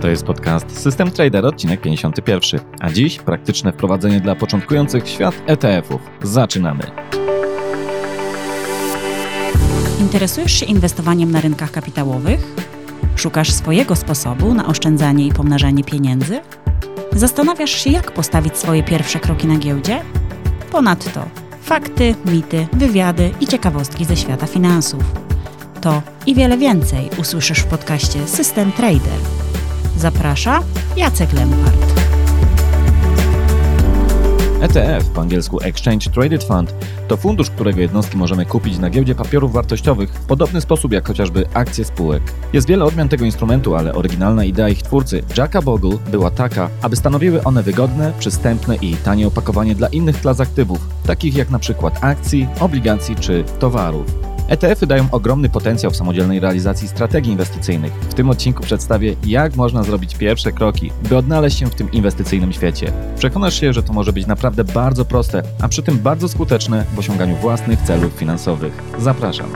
To jest podcast System Trader, odcinek 51. A dziś praktyczne wprowadzenie dla początkujących świat ETF-ów. Zaczynamy. Interesujesz się inwestowaniem na rynkach kapitałowych? Szukasz swojego sposobu na oszczędzanie i pomnażanie pieniędzy? Zastanawiasz się, jak postawić swoje pierwsze kroki na giełdzie? Ponadto fakty, mity, wywiady i ciekawostki ze świata finansów. To i wiele więcej usłyszysz w podcaście System Trader. Zaprasza Jacek Lempart. ETF, po angielsku Exchange Traded Fund, to fundusz, którego jednostki możemy kupić na giełdzie papierów wartościowych w podobny sposób jak chociażby akcje spółek. Jest wiele odmian tego instrumentu, ale oryginalna idea ich twórcy, Jacka Bogle, była taka, aby stanowiły one wygodne, przystępne i tanie opakowanie dla innych klas aktywów, takich jak na przykład akcji, obligacji czy towarów. ETF-y dają ogromny potencjał w samodzielnej realizacji strategii inwestycyjnych. W tym odcinku przedstawię, jak można zrobić pierwsze kroki, by odnaleźć się w tym inwestycyjnym świecie. Przekonasz się, że to może być naprawdę bardzo proste, a przy tym bardzo skuteczne w osiąganiu własnych celów finansowych. Zapraszam.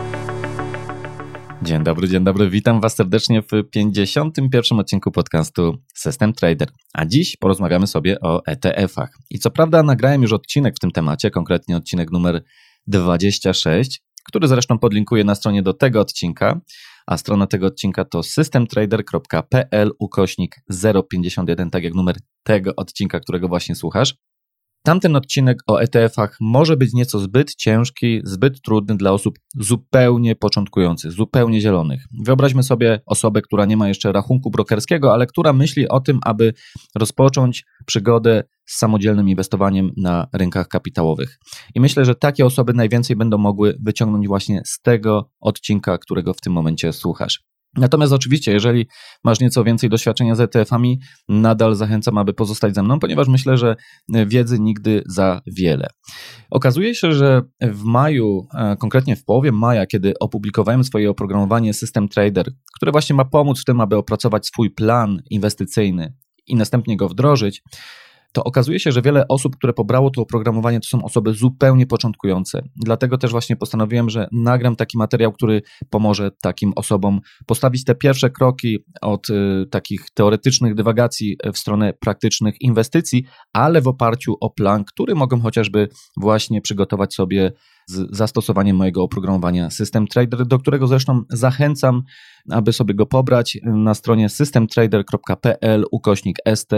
Dzień dobry, dzień dobry. Witam Was serdecznie w 51. odcinku podcastu System Trader. A dziś porozmawiamy sobie o ETF-ach. I co prawda nagrałem już odcinek w tym temacie, konkretnie odcinek numer 26, który zresztą podlinkuję na stronie do tego odcinka, a strona tego odcinka to systemtrader.pl ukośnik 051, tak jak numer tego odcinka, którego właśnie słuchasz. Tamten odcinek o ETF-ach może być nieco zbyt ciężki, zbyt trudny dla osób zupełnie początkujących, zupełnie zielonych. Wyobraźmy sobie osobę, która nie ma jeszcze rachunku brokerskiego, ale która myśli o tym, aby rozpocząć przygodę z samodzielnym inwestowaniem na rynkach kapitałowych. I myślę, że takie osoby najwięcej będą mogły wyciągnąć właśnie z tego odcinka, którego w tym momencie słuchasz. Natomiast oczywiście, jeżeli masz nieco więcej doświadczenia z ETF-ami, nadal zachęcam, aby pozostać ze mną, ponieważ myślę, że wiedzy nigdy za wiele. Okazuje się, że w maju, konkretnie w połowie maja, kiedy opublikowałem swoje oprogramowanie System Trader, które właśnie ma pomóc w tym, aby opracować swój plan inwestycyjny i następnie go wdrożyć, to okazuje się, że wiele osób, które pobrało to oprogramowanie, to są osoby zupełnie początkujące. Dlatego też właśnie postanowiłem, że nagram taki materiał, który pomoże takim osobom postawić te pierwsze kroki od y, takich teoretycznych dywagacji w stronę praktycznych inwestycji, ale w oparciu o plan, który mogą chociażby właśnie przygotować sobie z zastosowaniem mojego oprogramowania System Trader, do którego zresztą zachęcam, aby sobie go pobrać na stronie systemtrader.pl ukośnik st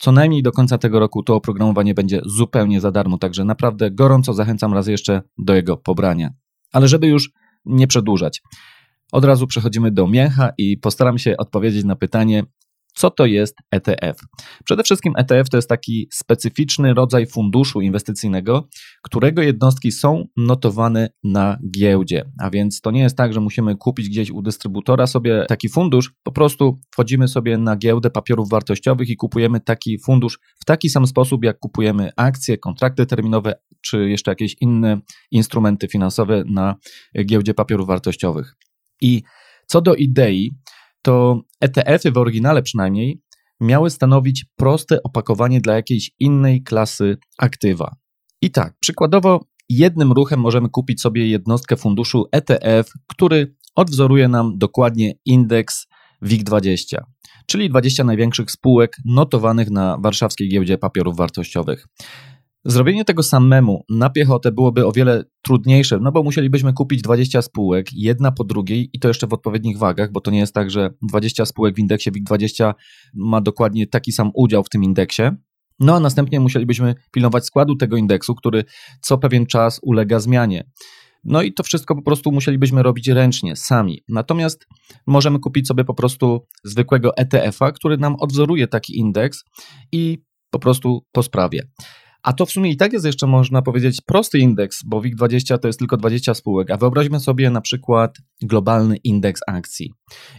co najmniej do końca tego roku to oprogramowanie będzie zupełnie za darmo, także naprawdę gorąco zachęcam raz jeszcze do jego pobrania. Ale żeby już nie przedłużać, od razu przechodzimy do mięcha i postaram się odpowiedzieć na pytanie, co to jest ETF? Przede wszystkim ETF to jest taki specyficzny rodzaj funduszu inwestycyjnego, którego jednostki są notowane na giełdzie. A więc to nie jest tak, że musimy kupić gdzieś u dystrybutora sobie taki fundusz, po prostu wchodzimy sobie na giełdę papierów wartościowych i kupujemy taki fundusz w taki sam sposób, jak kupujemy akcje, kontrakty terminowe czy jeszcze jakieś inne instrumenty finansowe na giełdzie papierów wartościowych. I co do idei, to ETF-y w oryginale przynajmniej miały stanowić proste opakowanie dla jakiejś innej klasy aktywa. I tak, przykładowo, jednym ruchem możemy kupić sobie jednostkę funduszu ETF, który odwzoruje nam dokładnie indeks WIG20, czyli 20 największych spółek notowanych na warszawskiej giełdzie papierów wartościowych. Zrobienie tego samemu na piechotę byłoby o wiele trudniejsze, no bo musielibyśmy kupić 20 spółek, jedna po drugiej i to jeszcze w odpowiednich wagach, bo to nie jest tak, że 20 spółek w indeksie WIG20 ma dokładnie taki sam udział w tym indeksie. No a następnie musielibyśmy pilnować składu tego indeksu, który co pewien czas ulega zmianie. No i to wszystko po prostu musielibyśmy robić ręcznie, sami. Natomiast możemy kupić sobie po prostu zwykłego ETF-a, który nam odwzoruje taki indeks i po prostu po sprawie. A to w sumie i tak jest jeszcze, można powiedzieć, prosty indeks, bo WIG20 to jest tylko 20 spółek, a wyobraźmy sobie na przykład globalny indeks akcji.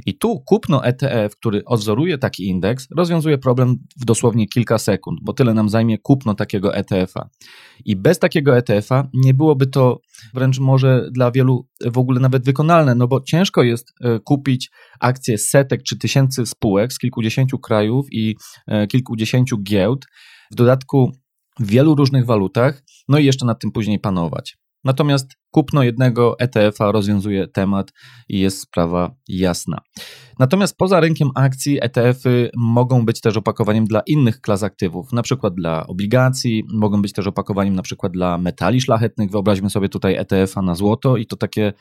I tu kupno ETF, który odwzoruje taki indeks, rozwiązuje problem w dosłownie kilka sekund, bo tyle nam zajmie kupno takiego ETF-a. I bez takiego ETF-a nie byłoby to wręcz może dla wielu w ogóle nawet wykonalne, no bo ciężko jest e, kupić akcje setek czy tysięcy spółek z kilkudziesięciu krajów i e, kilkudziesięciu giełd. W dodatku w wielu różnych walutach, no i jeszcze nad tym później panować. Natomiast kupno jednego ETF-a rozwiązuje temat i jest sprawa jasna. Natomiast poza rynkiem akcji ETF-y mogą być też opakowaniem dla innych klas aktywów, na przykład dla obligacji, mogą być też opakowaniem na przykład dla metali szlachetnych. Wyobraźmy sobie tutaj ETF-a na złoto i to takie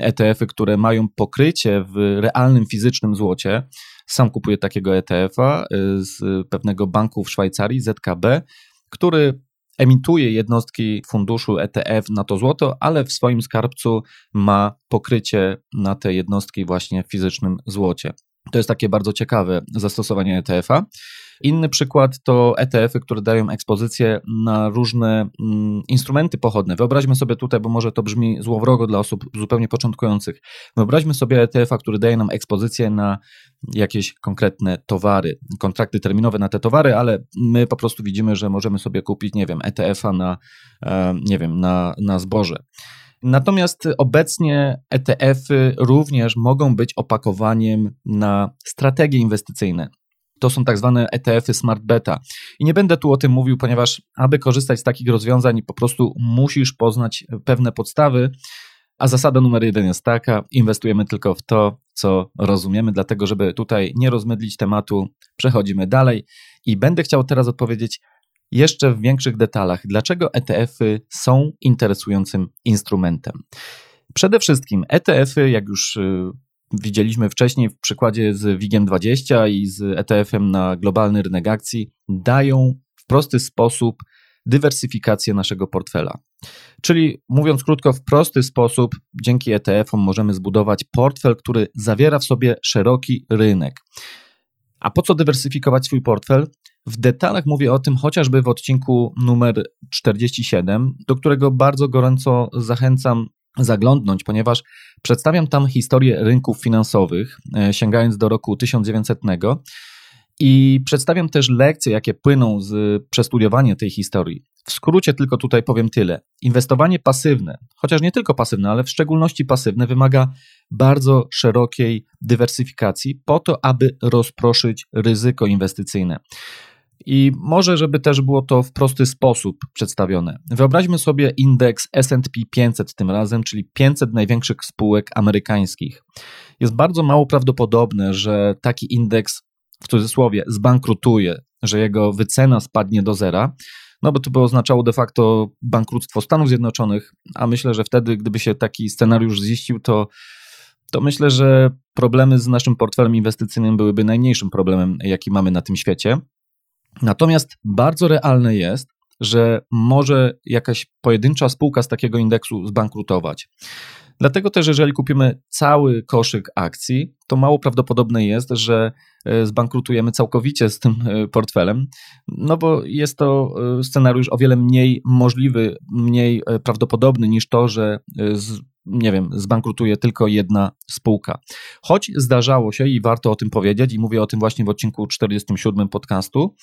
ETF-y, które mają pokrycie w realnym fizycznym złocie. Sam kupuję takiego ETF-a y, z pewnego banku w Szwajcarii, ZKB, który emituje jednostki funduszu ETF na to złoto, ale w swoim skarbcu ma pokrycie na te jednostki właśnie w fizycznym złocie. To jest takie bardzo ciekawe zastosowanie ETF-a. Inny przykład to ETF-y, które dają ekspozycję na różne mm, instrumenty pochodne. Wyobraźmy sobie tutaj, bo może to brzmi złowrogo dla osób zupełnie początkujących. Wyobraźmy sobie ETF-a, który daje nam ekspozycję na jakieś konkretne towary, kontrakty terminowe na te towary, ale my po prostu widzimy, że możemy sobie kupić, nie wiem, ETF-a na, e, nie wiem, na, na zboże. Natomiast obecnie ETF-y również mogą być opakowaniem na strategie inwestycyjne. To są tak zwane ETF-y Smart Beta. I nie będę tu o tym mówił, ponieważ aby korzystać z takich rozwiązań, po prostu musisz poznać pewne podstawy. A zasada numer jeden jest taka: inwestujemy tylko w to, co rozumiemy, dlatego żeby tutaj nie rozmydlić tematu, przechodzimy dalej. I będę chciał teraz odpowiedzieć jeszcze w większych detalach, dlaczego ETF-y są interesującym instrumentem. Przede wszystkim ETF-y, jak już y, widzieliśmy wcześniej w przykładzie z WIGiem20 i z ETF-em na globalny rynek akcji, dają w prosty sposób dywersyfikację naszego portfela. Czyli mówiąc krótko, w prosty sposób dzięki ETF-om możemy zbudować portfel, który zawiera w sobie szeroki rynek. A po co dywersyfikować swój portfel? W detalach mówię o tym chociażby w odcinku numer 47, do którego bardzo gorąco zachęcam zaglądnąć, ponieważ przedstawiam tam historię rynków finansowych, e, sięgając do roku 1900. I przedstawiam też lekcje, jakie płyną z przestudiowania tej historii. W skrócie tylko tutaj powiem tyle. Inwestowanie pasywne, chociaż nie tylko pasywne, ale w szczególności pasywne, wymaga bardzo szerokiej dywersyfikacji po to, aby rozproszyć ryzyko inwestycyjne. I może, żeby też było to w prosty sposób przedstawione. Wyobraźmy sobie indeks SP 500 tym razem, czyli 500 największych spółek amerykańskich. Jest bardzo mało prawdopodobne, że taki indeks w cudzysłowie zbankrutuje, że jego wycena spadnie do zera, no bo to by oznaczało de facto bankructwo Stanów Zjednoczonych, a myślę, że wtedy, gdyby się taki scenariusz ziścił, to, to myślę, że problemy z naszym portfelem inwestycyjnym byłyby najmniejszym problemem, jaki mamy na tym świecie. Natomiast bardzo realne jest, że może jakaś pojedyncza spółka z takiego indeksu zbankrutować. Dlatego też, jeżeli kupimy cały koszyk akcji, to mało prawdopodobne jest, że e, zbankrutujemy całkowicie z tym e, portfelem, no bo jest to e, scenariusz o wiele mniej możliwy, mniej prawdopodobny niż to, że nie wiem, zbankrutuje tylko jedna spółka. Choć zdarzało się i warto o tym powiedzieć, i mówię o tym właśnie w odcinku 47 podcastu,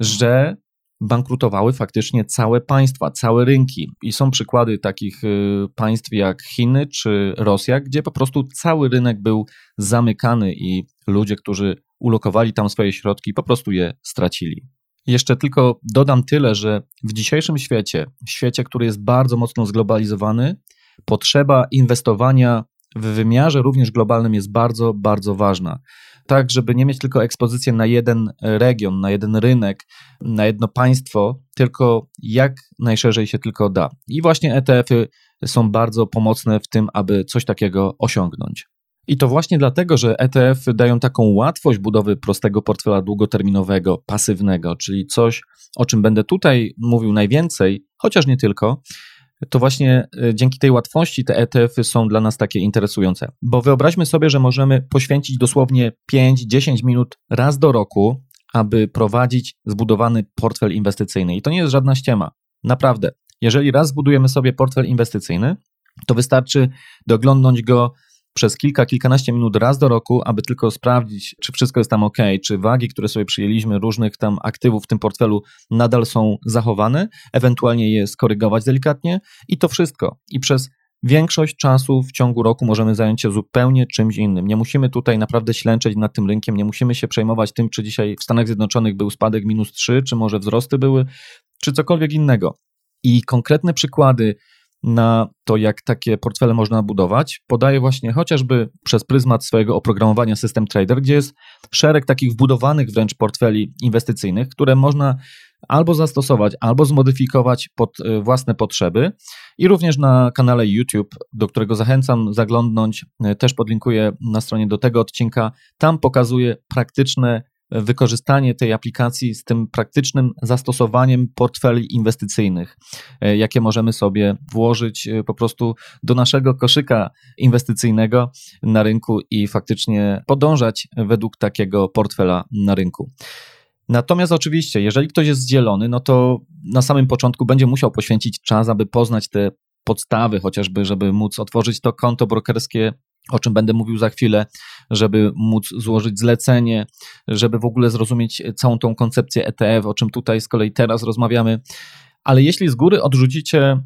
że bankrutowały faktycznie całe państwa, całe rynki. I są przykłady takich y, państw jak Chiny czy Rosja, gdzie po prostu cały rynek był zamykany i ludzie, którzy ulokowali tam swoje środki, po prostu je stracili. Jeszcze tylko dodam tyle, że w dzisiejszym świecie, świecie, który jest bardzo mocno zglobalizowany, potrzeba inwestowania w wymiarze również globalnym jest bardzo, bardzo ważna tak, żeby nie mieć tylko ekspozycję na jeden region, na jeden rynek, na jedno państwo, tylko jak najszerzej się tylko da. I właśnie ETF-y są bardzo pomocne w tym, aby coś takiego osiągnąć. I to właśnie dlatego, że ETF y dają taką łatwość budowy prostego portfela długoterminowego, pasywnego, czyli coś, o czym będę tutaj mówił najwięcej, chociaż nie tylko, to właśnie e, dzięki tej łatwości te ETF-y są dla nas takie interesujące. Bo wyobraźmy sobie, że możemy poświęcić dosłownie 5-10 minut raz do roku, aby prowadzić zbudowany portfel inwestycyjny. I to nie jest żadna ściema. Naprawdę. Jeżeli raz zbudujemy sobie portfel inwestycyjny, to wystarczy doglądnąć go przez kilka, kilkanaście minut raz do roku, aby tylko sprawdzić, czy wszystko jest tam ok, czy wagi, które sobie przyjęliśmy, różnych tam aktywów w tym portfelu nadal są zachowane, ewentualnie je skorygować delikatnie i to wszystko. I przez większość czasu w ciągu roku możemy zająć się zupełnie czymś innym. Nie musimy tutaj naprawdę ślęczeć nad tym rynkiem, nie musimy się przejmować tym, czy dzisiaj w Stanach Zjednoczonych był spadek minus 3, czy może wzrosty były, czy cokolwiek innego. I konkretne przykłady na to, jak takie portfele można budować, podaję właśnie chociażby przez pryzmat swojego oprogramowania System Trader, gdzie jest szereg takich wbudowanych wręcz portfeli inwestycyjnych, które można albo zastosować, albo zmodyfikować pod y, własne potrzeby. I również na kanale YouTube, do którego zachęcam zaglądnąć, y, też podlinkuję na stronie do tego odcinka. Tam pokazuję praktyczne wykorzystanie tej aplikacji z tym praktycznym zastosowaniem portfeli inwestycyjnych, y, jakie możemy sobie włożyć po prostu do naszego koszyka inwestycyjnego na rynku i faktycznie podążać według takiego portfela na rynku. Natomiast oczywiście, jeżeli ktoś jest zdzielony, no to na samym początku będzie musiał poświęcić czas, aby poznać te podstawy, chociażby, żeby móc otworzyć to konto brokerskie, o czym będę mówił za chwilę, żeby móc złożyć zlecenie, żeby w ogóle zrozumieć całą tą koncepcję ETF, o czym tutaj z kolei teraz rozmawiamy. Ale jeśli z góry odrzucicie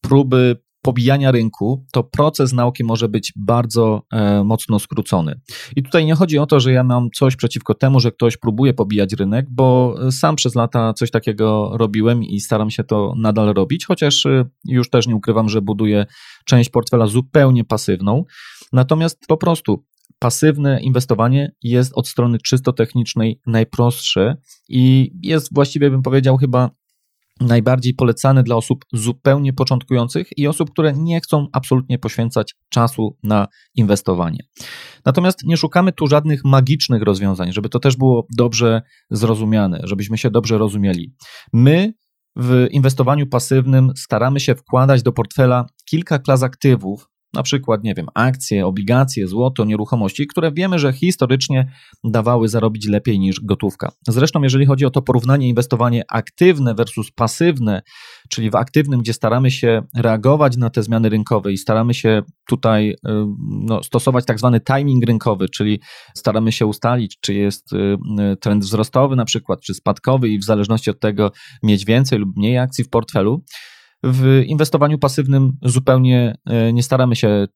próby pobijania rynku, to proces nauki może być bardzo e, mocno skrócony. I tutaj nie chodzi o to, że ja mam coś przeciwko temu, że ktoś próbuje pobijać rynek, bo sam przez lata coś takiego robiłem i staram się to nadal robić, chociaż e, już też nie ukrywam, że buduję część portfela zupełnie pasywną. Natomiast po prostu pasywne inwestowanie jest od strony czysto technicznej najprostsze i jest właściwie, bym powiedział, chyba najbardziej polecany dla osób zupełnie początkujących i osób, które nie chcą absolutnie poświęcać czasu na inwestowanie. Natomiast nie szukamy tu żadnych magicznych rozwiązań, żeby to też było dobrze zrozumiane, żebyśmy się dobrze rozumieli. My w inwestowaniu pasywnym staramy się wkładać do portfela kilka klas aktywów, na przykład, nie wiem, akcje, obligacje, złoto, nieruchomości, które wiemy, że historycznie dawały zarobić lepiej niż gotówka. Zresztą, jeżeli chodzi o to porównanie inwestowanie aktywne versus pasywne, czyli w aktywnym, gdzie staramy się reagować na te zmiany rynkowe i staramy się tutaj no, stosować tak zwany timing rynkowy, czyli staramy się ustalić, czy jest y, trend wzrostowy na przykład, czy spadkowy i w zależności od tego mieć więcej lub mniej akcji w portfelu w inwestowaniu pasywnym zupełnie e, nie staramy się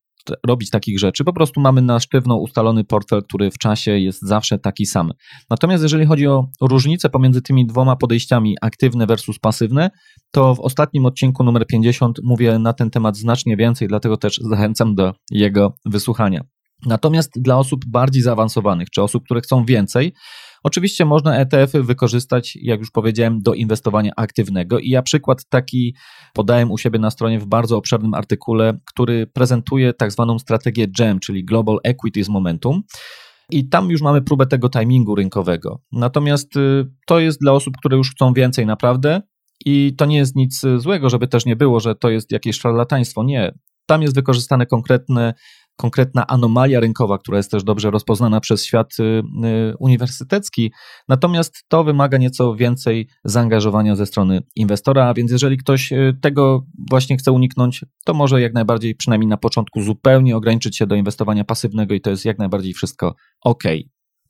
robić takich rzeczy. Po prostu mamy na sztywno ustalony portfel, który w czasie jest zawsze taki sam. Natomiast jeżeli chodzi o różnicę pomiędzy tymi dwoma podejściami, aktywne versus pasywne, to w ostatnim odcinku numer 50 mówię na ten temat znacznie więcej, dlatego też zachęcam do jego wysłuchania. Natomiast dla osób bardziej zaawansowanych, czy osób, które chcą więcej, Oczywiście można ETF-y wykorzystać, jak już powiedziałem, do inwestowania aktywnego i ja przykład taki podałem u siebie na stronie w bardzo obszernym artykule, który prezentuje tak zwaną strategię GEM, czyli Global Equities Momentum. I tam już mamy próbę tego timingu rynkowego. Natomiast y, to jest dla osób, które już chcą więcej naprawdę. I to nie jest nic złego, żeby też nie było, że to jest jakieś szarlataństwo. Nie. Tam jest wykorzystane konkretne konkretna anomalia rynkowa, która jest też dobrze rozpoznana przez świat y, y, uniwersytecki. Natomiast to wymaga nieco więcej zaangażowania ze strony inwestora, a więc jeżeli ktoś y, tego właśnie chce uniknąć, to może jak najbardziej, przynajmniej na początku, zupełnie ograniczyć się do inwestowania pasywnego i to jest jak najbardziej wszystko ok.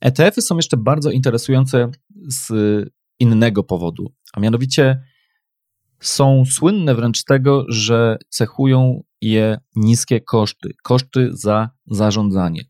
ETF-y są jeszcze bardzo interesujące z innego powodu, a mianowicie są słynne wręcz z tego, że cechują je niskie koszty, koszty za zarządzanie.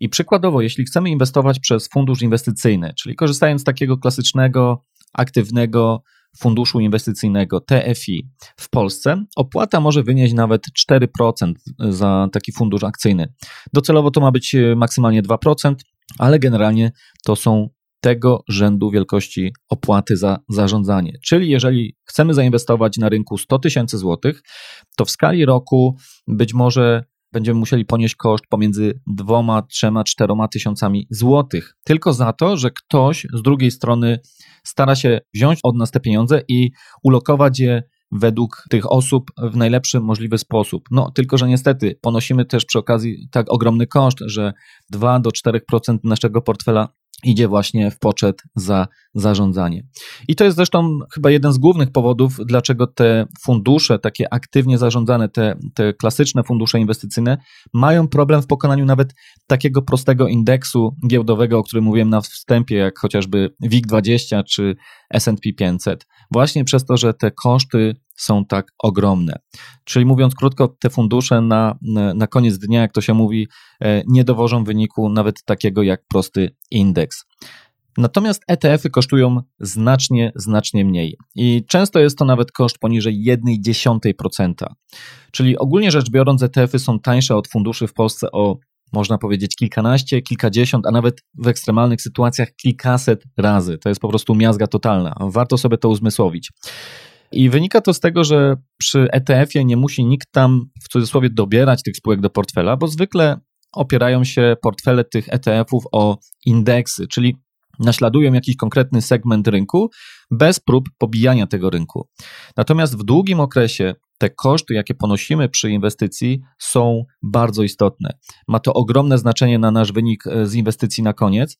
I przykładowo, jeśli chcemy inwestować przez fundusz inwestycyjny, czyli korzystając z takiego klasycznego, aktywnego funduszu inwestycyjnego TFI w Polsce, opłata może wynieść nawet 4% za taki fundusz akcyjny. Docelowo to ma być maksymalnie 2%, ale generalnie to są tego rzędu wielkości opłaty za zarządzanie. Czyli jeżeli chcemy zainwestować na rynku 100 tysięcy złotych, to w skali roku być może będziemy musieli ponieść koszt pomiędzy dwoma, trzema, czteroma tysiącami złotych. Tylko za to, że ktoś z drugiej strony stara się wziąć od nas te pieniądze i ulokować je według tych osób w najlepszy możliwy sposób. No, tylko że niestety ponosimy też przy okazji tak ogromny koszt, że 2 do 4% naszego portfela idzie właśnie w poczet za zarządzanie. I to jest zresztą chyba jeden z głównych powodów, dlaczego te fundusze, takie aktywnie zarządzane, te, te klasyczne fundusze inwestycyjne, mają problem w pokonaniu nawet takiego prostego indeksu giełdowego, o którym mówiłem na wstępie, jak chociażby WIG20 czy SP 500. Właśnie przez to, że te koszty są tak ogromne. Czyli mówiąc krótko, te fundusze na, na koniec dnia, jak to się mówi, e, nie dowożą wyniku nawet takiego jak prosty indeks. Natomiast ETF-y kosztują znacznie, znacznie mniej. I często jest to nawet koszt poniżej 1,1%. Czyli ogólnie rzecz biorąc, ETF-y są tańsze od funduszy w Polsce o można powiedzieć kilkanaście, kilkadziesiąt, a nawet w ekstremalnych sytuacjach kilkaset razy. To jest po prostu miazga totalna. Warto sobie to uzmysłowić. I wynika to z tego, że przy ETF-ie nie musi nikt tam w cudzysłowie dobierać tych spółek do portfela, bo zwykle opierają się portfele tych ETF-ów o indeksy, czyli naśladują jakiś konkretny segment rynku bez prób pobijania tego rynku. Natomiast w długim okresie te koszty, jakie ponosimy przy inwestycji, są bardzo istotne. Ma to ogromne znaczenie na nasz wynik e, z inwestycji na koniec.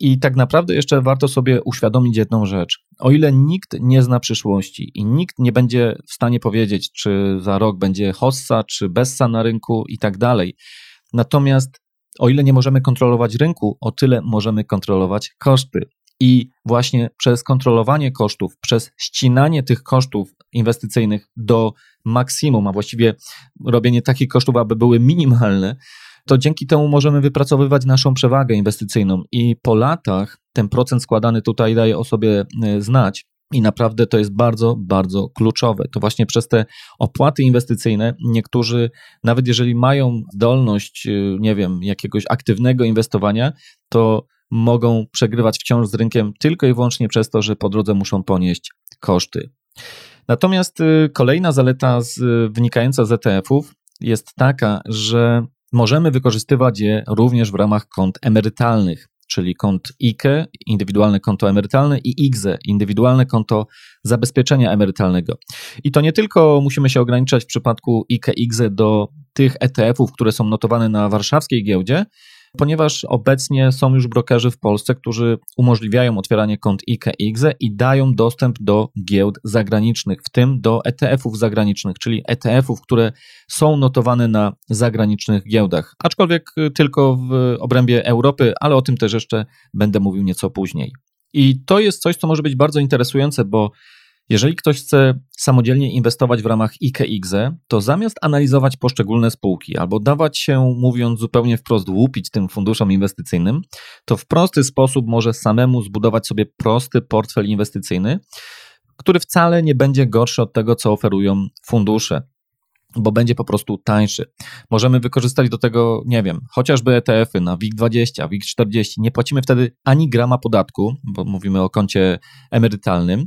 I tak naprawdę jeszcze warto sobie uświadomić jedną rzecz. O ile nikt nie zna przyszłości i nikt nie będzie w stanie powiedzieć, czy za rok będzie hossa, czy bessa na rynku i tak dalej. Natomiast o ile nie możemy kontrolować rynku, o tyle możemy kontrolować koszty. I właśnie przez kontrolowanie kosztów, przez ścinanie tych kosztów inwestycyjnych do maksimum, a właściwie robienie takich kosztów, aby były minimalne, to dzięki temu możemy wypracowywać naszą przewagę inwestycyjną. I po latach ten procent składany tutaj daje o sobie e, znać. I naprawdę to jest bardzo, bardzo kluczowe. To właśnie przez te opłaty inwestycyjne niektórzy, nawet jeżeli mają zdolność, e, nie wiem, jakiegoś aktywnego inwestowania, to mogą przegrywać wciąż z rynkiem tylko i wyłącznie przez to, że po drodze muszą ponieść koszty. Natomiast y, kolejna zaleta z, wynikająca z ETF-ów jest taka, że możemy wykorzystywać je również w ramach kont emerytalnych, czyli kont IKE, indywidualne konto emerytalne i IGZE, indywidualne konto zabezpieczenia emerytalnego. I to nie tylko musimy się ograniczać w przypadku IKE, IGZE do tych ETF-ów, które są notowane na warszawskiej giełdzie, ponieważ obecnie są już brokerzy w Polsce, którzy umożliwiają otwieranie kont IKE IGZE i dają dostęp do giełd zagranicznych, w tym do ETF-ów zagranicznych, czyli ETF-ów, które są notowane na zagranicznych giełdach, aczkolwiek tylko w obrębie Europy, ale o tym też jeszcze będę mówił nieco później. I to jest coś, co może być bardzo interesujące, bo jeżeli ktoś chce samodzielnie inwestować w ramach IKE-IGZE, to zamiast analizować poszczególne spółki albo dawać się, mówiąc zupełnie wprost, łupić tym funduszom inwestycyjnym, to w prosty sposób może samemu zbudować sobie prosty portfel inwestycyjny, który wcale nie będzie gorszy od tego, co oferują fundusze bo będzie po prostu tańszy. Możemy wykorzystać do tego, nie wiem, chociażby ETF-y na WIG20, WIG40. Nie płacimy wtedy ani grama podatku, bo mówimy o koncie emerytalnym.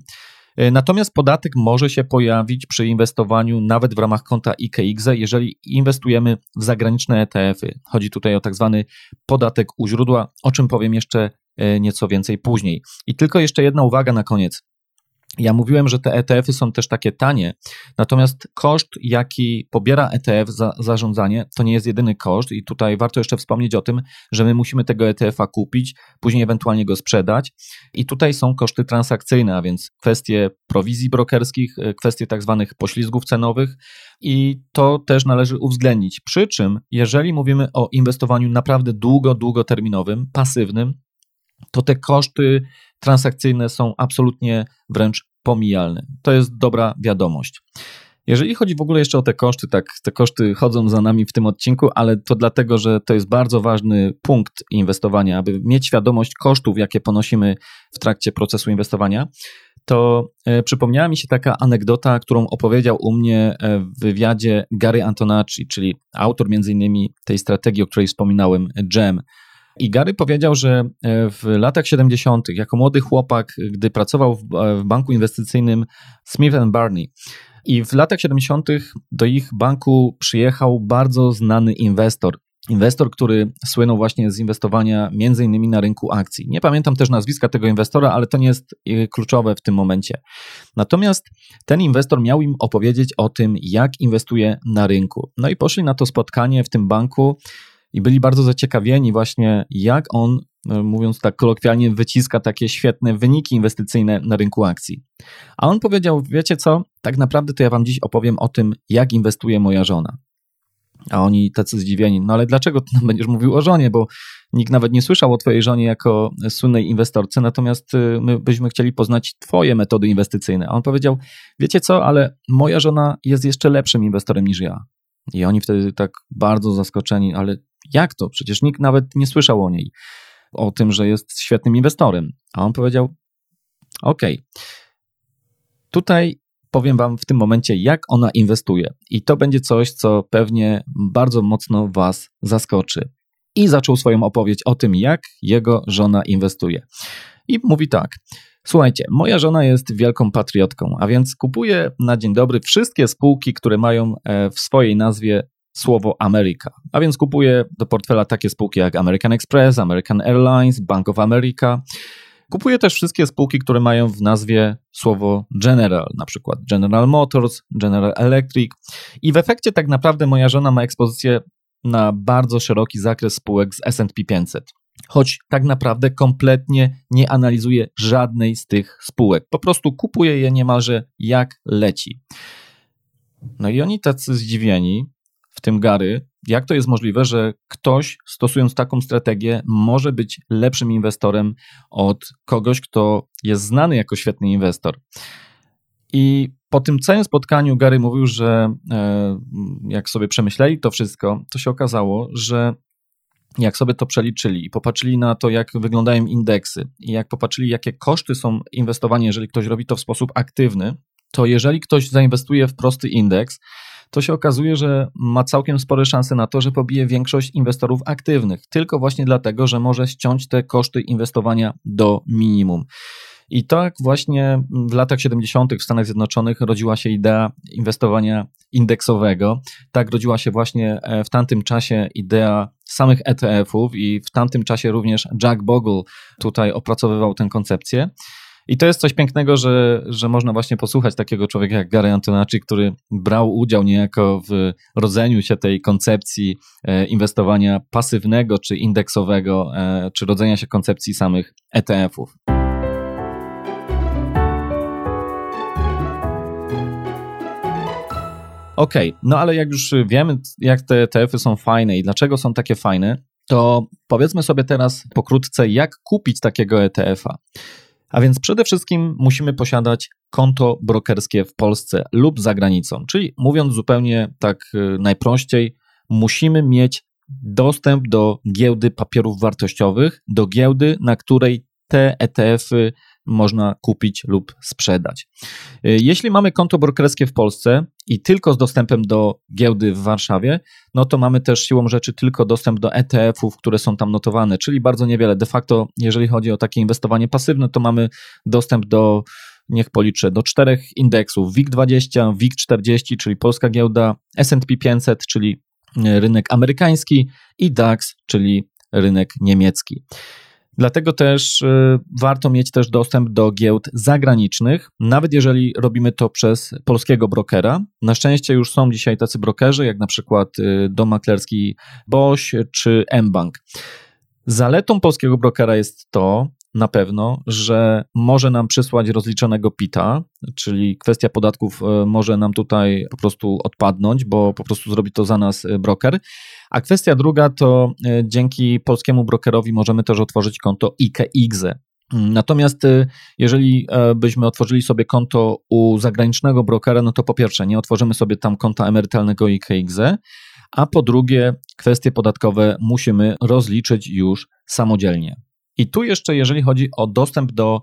E, natomiast podatek może się pojawić przy inwestowaniu nawet w ramach konta IKX, jeżeli inwestujemy w zagraniczne ETF-y. Chodzi tutaj o tak zwany podatek u źródła, o czym powiem jeszcze e, nieco więcej później. I tylko jeszcze jedna uwaga na koniec. Ja mówiłem, że te ETF-y są też takie tanie, natomiast koszt, jaki pobiera ETF za zarządzanie, to nie jest jedyny koszt i tutaj warto jeszcze wspomnieć o tym, że my musimy tego ETF-a kupić, później ewentualnie go sprzedać i tutaj są koszty transakcyjne, a więc kwestie prowizji brokerskich, e, kwestie tak zwanych poślizgów cenowych i to też należy uwzględnić. Przy czym, jeżeli mówimy o inwestowaniu naprawdę długo, długoterminowym, pasywnym, to te koszty transakcyjne są absolutnie wręcz pomijalne. To jest dobra wiadomość. Jeżeli chodzi w ogóle jeszcze o te koszty, tak, te koszty chodzą za nami w tym odcinku, ale to dlatego, że to jest bardzo ważny punkt inwestowania, aby mieć świadomość kosztów, jakie ponosimy w trakcie procesu inwestowania. To e, przypomniała mi się taka anegdota, którą opowiedział u mnie e, w wywiadzie Gary Antonacci, czyli autor między innymi tej strategii, o której wspominałem, GEM, i Gary powiedział, że e, w latach 70., jako młody chłopak, gdy pracował w, e, w banku inwestycyjnym Smith Barney, i w latach 70. do ich banku przyjechał bardzo znany inwestor. Inwestor, który słynął właśnie z inwestowania między innymi na rynku akcji. Nie pamiętam też nazwiska tego inwestora, ale to nie jest e, kluczowe w tym momencie. Natomiast ten inwestor miał im opowiedzieć o tym, jak inwestuje na rynku. No i poszli na to spotkanie w tym banku i byli bardzo zaciekawieni właśnie, jak on, e, mówiąc tak kolokwialnie, wyciska takie świetne wyniki inwestycyjne na rynku akcji. A on powiedział, wiecie co, tak naprawdę to ja wam dziś opowiem o tym, jak inwestuje moja żona. A oni tacy zdziwieni, no ale dlaczego ty nam będziesz mówił o żonie, bo nikt nawet nie słyszał o twojej żonie jako słynnej inwestorce, natomiast e, my byśmy chcieli poznać twoje metody inwestycyjne. A on powiedział, wiecie co, ale moja żona jest jeszcze lepszym inwestorem niż ja. I oni wtedy tak bardzo zaskoczeni, ale jak to? Przecież nikt nawet nie słyszał o niej. o tym, że jest świetnym inwestorem. A on powiedział: OK, tutaj powiem Wam w tym momencie, jak ona inwestuje. I to będzie coś, co pewnie bardzo mocno Was zaskoczy. I zaczął swoją opowieść o tym, jak jego żona inwestuje. I mówi tak. Słuchajcie, moja żona jest wielką patriotką, a więc kupuje na dzień dobry wszystkie spółki, które mają e, w swojej nazwie słowo Ameryka. A więc kupuje do portfela takie spółki jak American Express, American Airlines, Bank of America. Kupuje też wszystkie spółki, które mają w nazwie słowo General, na przykład General Motors, General Electric. I w efekcie tak naprawdę moja żona ma ekspozycję na bardzo szeroki zakres spółek z SP 500 choć tak naprawdę kompletnie nie analizuje żadnej z tych spółek. Po prostu kupuje je niemalże jak leci. No i oni tacy zdziwieni, w tym Gary, jak to jest możliwe, że ktoś stosując taką strategię może być lepszym inwestorem od kogoś, kto jest znany jako świetny inwestor. I po tym całym spotkaniu Gary mówił, że e, jak sobie przemyśleli to wszystko, to się okazało, że jak sobie to przeliczyli i popatrzyli na to, jak wyglądają indeksy i jak popatrzyli, jakie koszty są inwestowania, jeżeli ktoś robi to w sposób aktywny, to jeżeli ktoś zainwestuje w prosty indeks, to się okazuje, że ma całkiem spore szanse na to, że pobije większość inwestorów aktywnych, tylko właśnie dlatego, że może ściąć te koszty inwestowania do minimum. I tak właśnie w latach 70. w Stanach Zjednoczonych rodziła się idea inwestowania indeksowego. Tak rodziła się właśnie e, w tamtym czasie idea samych ETF-ów i w tamtym czasie również Jack Bogle tutaj opracowywał tę koncepcję. I to jest coś pięknego, że, że można właśnie posłuchać takiego człowieka jak Gary Antonacci, który brał udział niejako w rodzeniu się tej koncepcji e, inwestowania pasywnego czy indeksowego, e, czy rodzenia się koncepcji samych ETF-ów. Okay, no ale jak już wiemy, jak te ETF-y są fajne i dlaczego są takie fajne, to powiedzmy sobie teraz pokrótce, jak kupić takiego ETF-a. A więc przede wszystkim musimy posiadać konto brokerskie w Polsce lub za granicą. Czyli mówiąc zupełnie tak y, najprościej, musimy mieć dostęp do giełdy papierów wartościowych, do giełdy, na której te ETF-y można kupić lub sprzedać. Y, jeśli mamy konto brokerskie w Polsce i tylko z dostępem do giełdy w Warszawie, no to mamy też siłą rzeczy tylko dostęp do ETF-ów, które są tam notowane, czyli bardzo niewiele. De facto, jeżeli chodzi o takie inwestowanie pasywne, to mamy dostęp do niech policzę, do czterech indeksów: WIG20, WIG40, czyli polska giełda, SP 500, czyli rynek amerykański i DAX, czyli rynek niemiecki. Dlatego też y, warto mieć też dostęp do giełd zagranicznych, nawet jeżeli robimy to przez polskiego brokera. Na szczęście już są dzisiaj tacy brokerzy, jak na przykład y, dom maklerski BOŚ czy mBank. Zaletą polskiego brokera jest to, na pewno, że może nam przysłać rozliczonego PITA, czyli kwestia podatków y, może nam tutaj po prostu odpadnąć, bo po prostu zrobi to za nas broker. A kwestia druga to e, dzięki polskiemu brokerowi możemy też otworzyć konto IKEXE. Natomiast e, jeżeli e, byśmy otworzyli sobie konto u zagranicznego brokera, no to po pierwsze nie otworzymy sobie tam konta emerytalnego IKEXE, a po drugie kwestie podatkowe musimy rozliczyć już samodzielnie. I tu jeszcze, jeżeli chodzi o dostęp do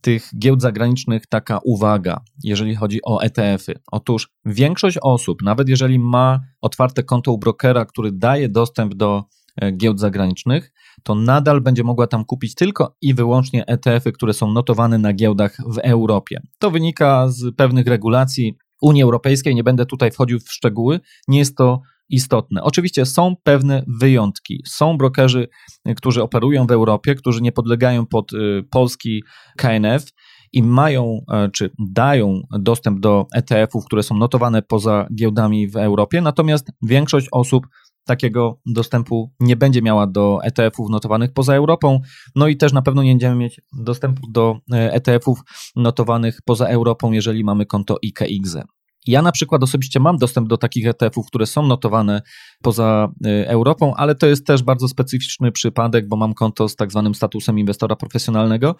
tych giełd zagranicznych taka uwaga, jeżeli chodzi o ETF-y. Otóż większość osób, nawet jeżeli ma otwarte konto u brokera, który daje dostęp do e, giełd zagranicznych, to nadal będzie mogła tam kupić tylko i wyłącznie ETF-y, które są notowane na giełdach w Europie. To wynika z pewnych regulacji Unii Europejskiej, nie będę tutaj wchodził w szczegóły. Nie jest to istotne. Oczywiście są pewne wyjątki. Są brokerzy, którzy operują w Europie, którzy nie podlegają pod y, polski KNF i mają e, czy dają dostęp do ETF-ów, które są notowane poza giełdami w Europie, natomiast większość osób takiego dostępu nie będzie miała do ETF-ów notowanych poza Europą, no i też na pewno nie będziemy mieć dostępu do e, ETF-ów notowanych poza Europą, jeżeli mamy konto IKXE. Ja na przykład osobiście mam dostęp do takich ETF-ów, które są notowane poza y, Europą, ale to jest też bardzo specyficzny przypadek, bo mam konto z tak zwanym statusem inwestora profesjonalnego.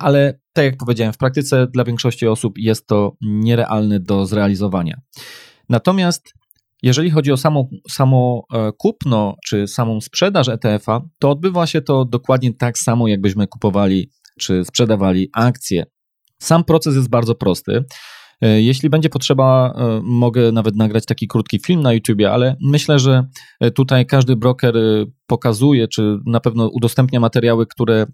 Ale tak jak powiedziałem, w praktyce dla większości osób jest to nierealne do zrealizowania. Natomiast Jeżeli chodzi o samo, samo e, kupno czy samą sprzedaż ETF-a, to odbywa się to dokładnie tak samo, jakbyśmy kupowali czy sprzedawali akcje. Sam proces jest bardzo prosty. E, jeśli będzie potrzeba, e, mogę nawet nagrać taki krótki film na YouTube, ale myślę, że tutaj każdy broker pokazuje, czy na pewno udostępnia materiały, które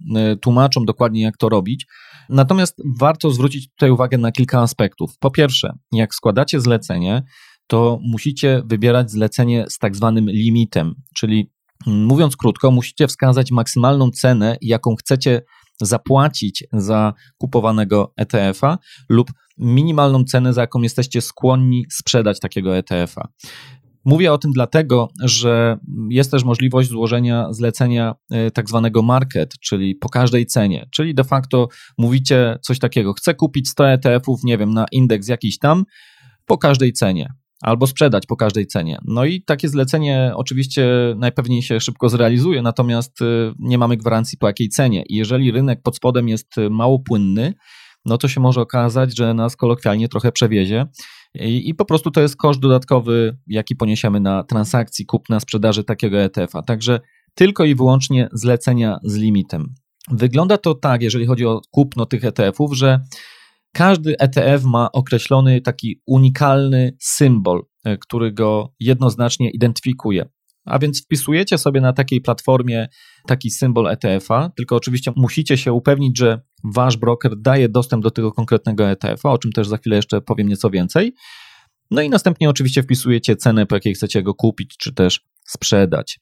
tłumaczą dokładnie, jak to robić. Natomiast warto zwrócić tutaj uwagę na kilka aspektów. Po pierwsze, jak składacie zlecenie, to musicie wybierać zlecenie z tak zwanym limitem, czyli mówiąc krótko, musicie wskazać maksymalną cenę, jaką chcecie zapłacić za kupowanego ETF-a lub minimalną cenę, za jaką jesteście skłonni sprzedać takiego ETF-a. Mówię o tym dlatego, że jest też możliwość złożenia zlecenia e, tak zwanego market, czyli po każdej cenie, czyli de facto mówicie coś takiego, chcę kupić 100 ETF-ów, nie wiem, na indeks jakiś tam, po każdej cenie albo sprzedać po każdej cenie. No i takie zlecenie oczywiście najpewniej się szybko zrealizuje, natomiast y, nie mamy gwarancji po jakiej cenie. I jeżeli rynek pod spodem jest y, mało płynny, no to się może okazać, że nas kolokwialnie trochę przewiezie. I, I, po prostu to jest koszt dodatkowy, jaki poniesiemy na transakcji kupna, sprzedaży takiego ETF-a. Także tylko i wyłącznie zlecenia z limitem. Wygląda to tak, jeżeli chodzi o kupno tych ETF-ów, że każdy ETF ma określony taki unikalny symbol, e, który go jednoznacznie identyfikuje. A więc wpisujecie sobie na takiej platformie taki symbol ETF-a, tylko oczywiście musicie się upewnić, że wasz broker daje dostęp do tego konkretnego ETF-a, o czym też za chwilę jeszcze powiem nieco więcej. No i następnie oczywiście wpisujecie cenę, po jakiej chcecie go kupić, czy też sprzedać.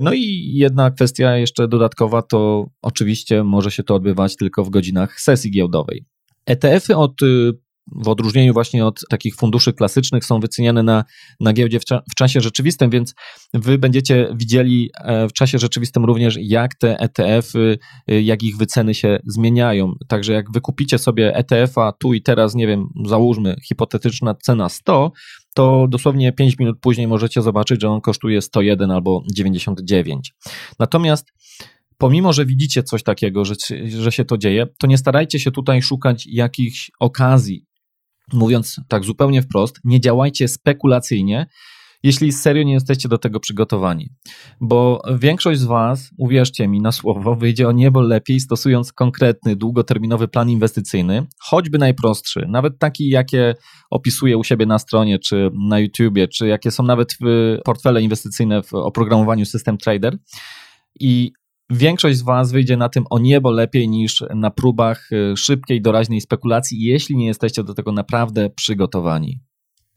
No i jedna kwestia jeszcze dodatkowa to oczywiście może się to odbywać tylko w godzinach sesji giełdowej. ETF-y od y, w odróżnieniu właśnie od takich funduszy klasycznych są wyceniane na, na giełdzie w, cza, w, czasie rzeczywistym, więc wy będziecie widzieli e, w czasie rzeczywistym również, jak te ETF-y, y, jak ich wyceny się zmieniają. Także jak wykupicie sobie ETF-a tu i teraz, nie wiem, załóżmy hipotetyczna cena 100, to dosłownie 5 minut później możecie zobaczyć, że on kosztuje 101 albo 99. Natomiast pomimo, że widzicie coś takiego, że, że się to dzieje, to nie starajcie się tutaj szukać jakichś okazji. Mówiąc tak zupełnie wprost, nie działajcie spekulacyjnie, jeśli serio nie jesteście do tego przygotowani. Bo większość z Was, uwierzcie mi na słowo, wyjdzie o niebo lepiej stosując konkretny, długoterminowy plan inwestycyjny, choćby najprostszy, nawet taki, jakie opisuję u siebie na stronie, czy na YouTubie, czy jakie są nawet portfele inwestycyjne w oprogramowaniu System Trader. I Większość z Was wyjdzie na tym o niebo lepiej niż na próbach y, szybkiej, doraźnej spekulacji, jeśli nie jesteście do tego naprawdę przygotowani.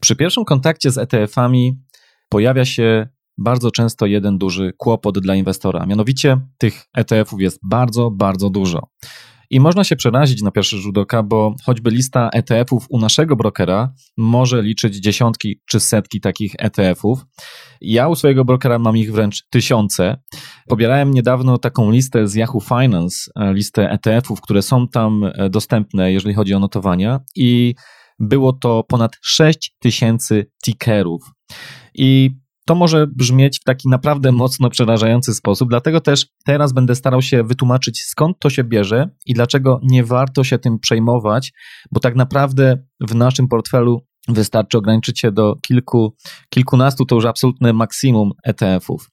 Przy pierwszym kontakcie z ETF-ami pojawia się bardzo często jeden duży kłopot dla inwestora. Mianowicie tych ETF-ów jest bardzo, bardzo dużo. I można się przerazić na pierwszy rzut oka, bo choćby lista ETF-ów u naszego brokera może liczyć dziesiątki czy setki takich ETF-ów. Ja u swojego brokera mam ich wręcz tysiące. Pobierałem niedawno taką listę z Yahoo Finance, e, listę ETF-ów, które są tam e, dostępne, jeżeli chodzi o notowania, i było to ponad 6 tysięcy tickerów. I to może brzmieć w taki naprawdę mocno przerażający sposób, dlatego też teraz będę starał się wytłumaczyć, skąd to się bierze i dlaczego nie warto się tym przejmować, bo tak naprawdę w naszym portfelu wystarczy ograniczyć się do kilku, kilkunastu, to już absolutne maksimum ETF-ów.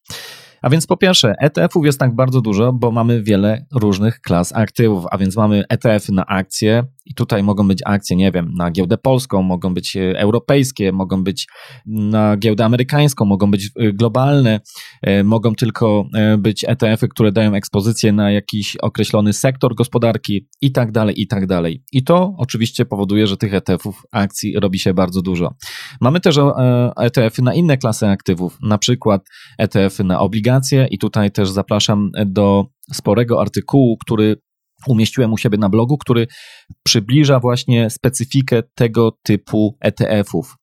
A więc po pierwsze, ETF-ów jest tak bardzo dużo, bo mamy wiele różnych klas aktywów, a więc mamy ETF-y na akcje i tutaj mogą być akcje, nie wiem, na giełdę polską, mogą być e, europejskie, mogą być na giełdę amerykańską, mogą być e, globalne, e, mogą tylko być ETF-y, które dają ekspozycję na jakiś określony sektor gospodarki i tak dalej, i tak dalej. I to oczywiście powoduje, że tych ETF-ów akcji robi się bardzo dużo. Mamy też ETF-y na inne klasy aktywów, na przykład ETF-y na obligacje i tutaj też zapraszam do sporego artykułu, który umieściłem u siebie na blogu, który przybliża właśnie specyfikę tego typu ETF-ów.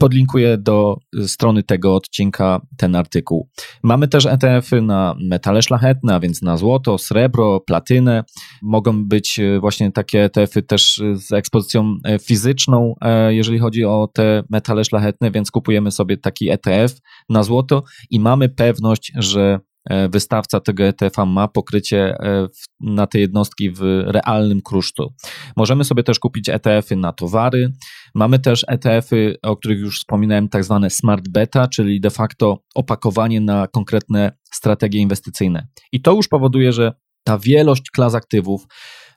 Podlinkuję do strony tego odcinka ten artykuł. Mamy też ETF-y na metale szlachetne, a więc na złoto, srebro, platynę. Mogą być e, właśnie takie ETF-y też z ekspozycją e, fizyczną, e, jeżeli chodzi o te metale szlachetne, więc kupujemy sobie taki ETF na złoto i mamy pewność, że e, wystawca tego ETF-a ma pokrycie e, na te jednostki w realnym kruszcu. Możemy sobie też kupić ETF-y na towary. Mamy też ETF-y, o których już wspominałem, tak zwane smart beta, czyli de facto opakowanie na konkretne strategie inwestycyjne. I to już powoduje, że ta wielość klas aktywów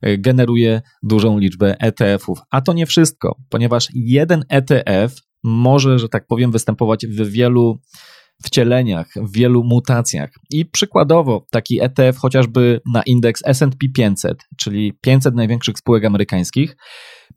e, generuje dużą liczbę ETF-ów. A to nie wszystko, ponieważ jeden ETF może, że tak powiem, występować w wielu wcieleniach, w wielu mutacjach. I przykładowo taki ETF chociażby na indeks SP 500, czyli 500 największych spółek amerykańskich,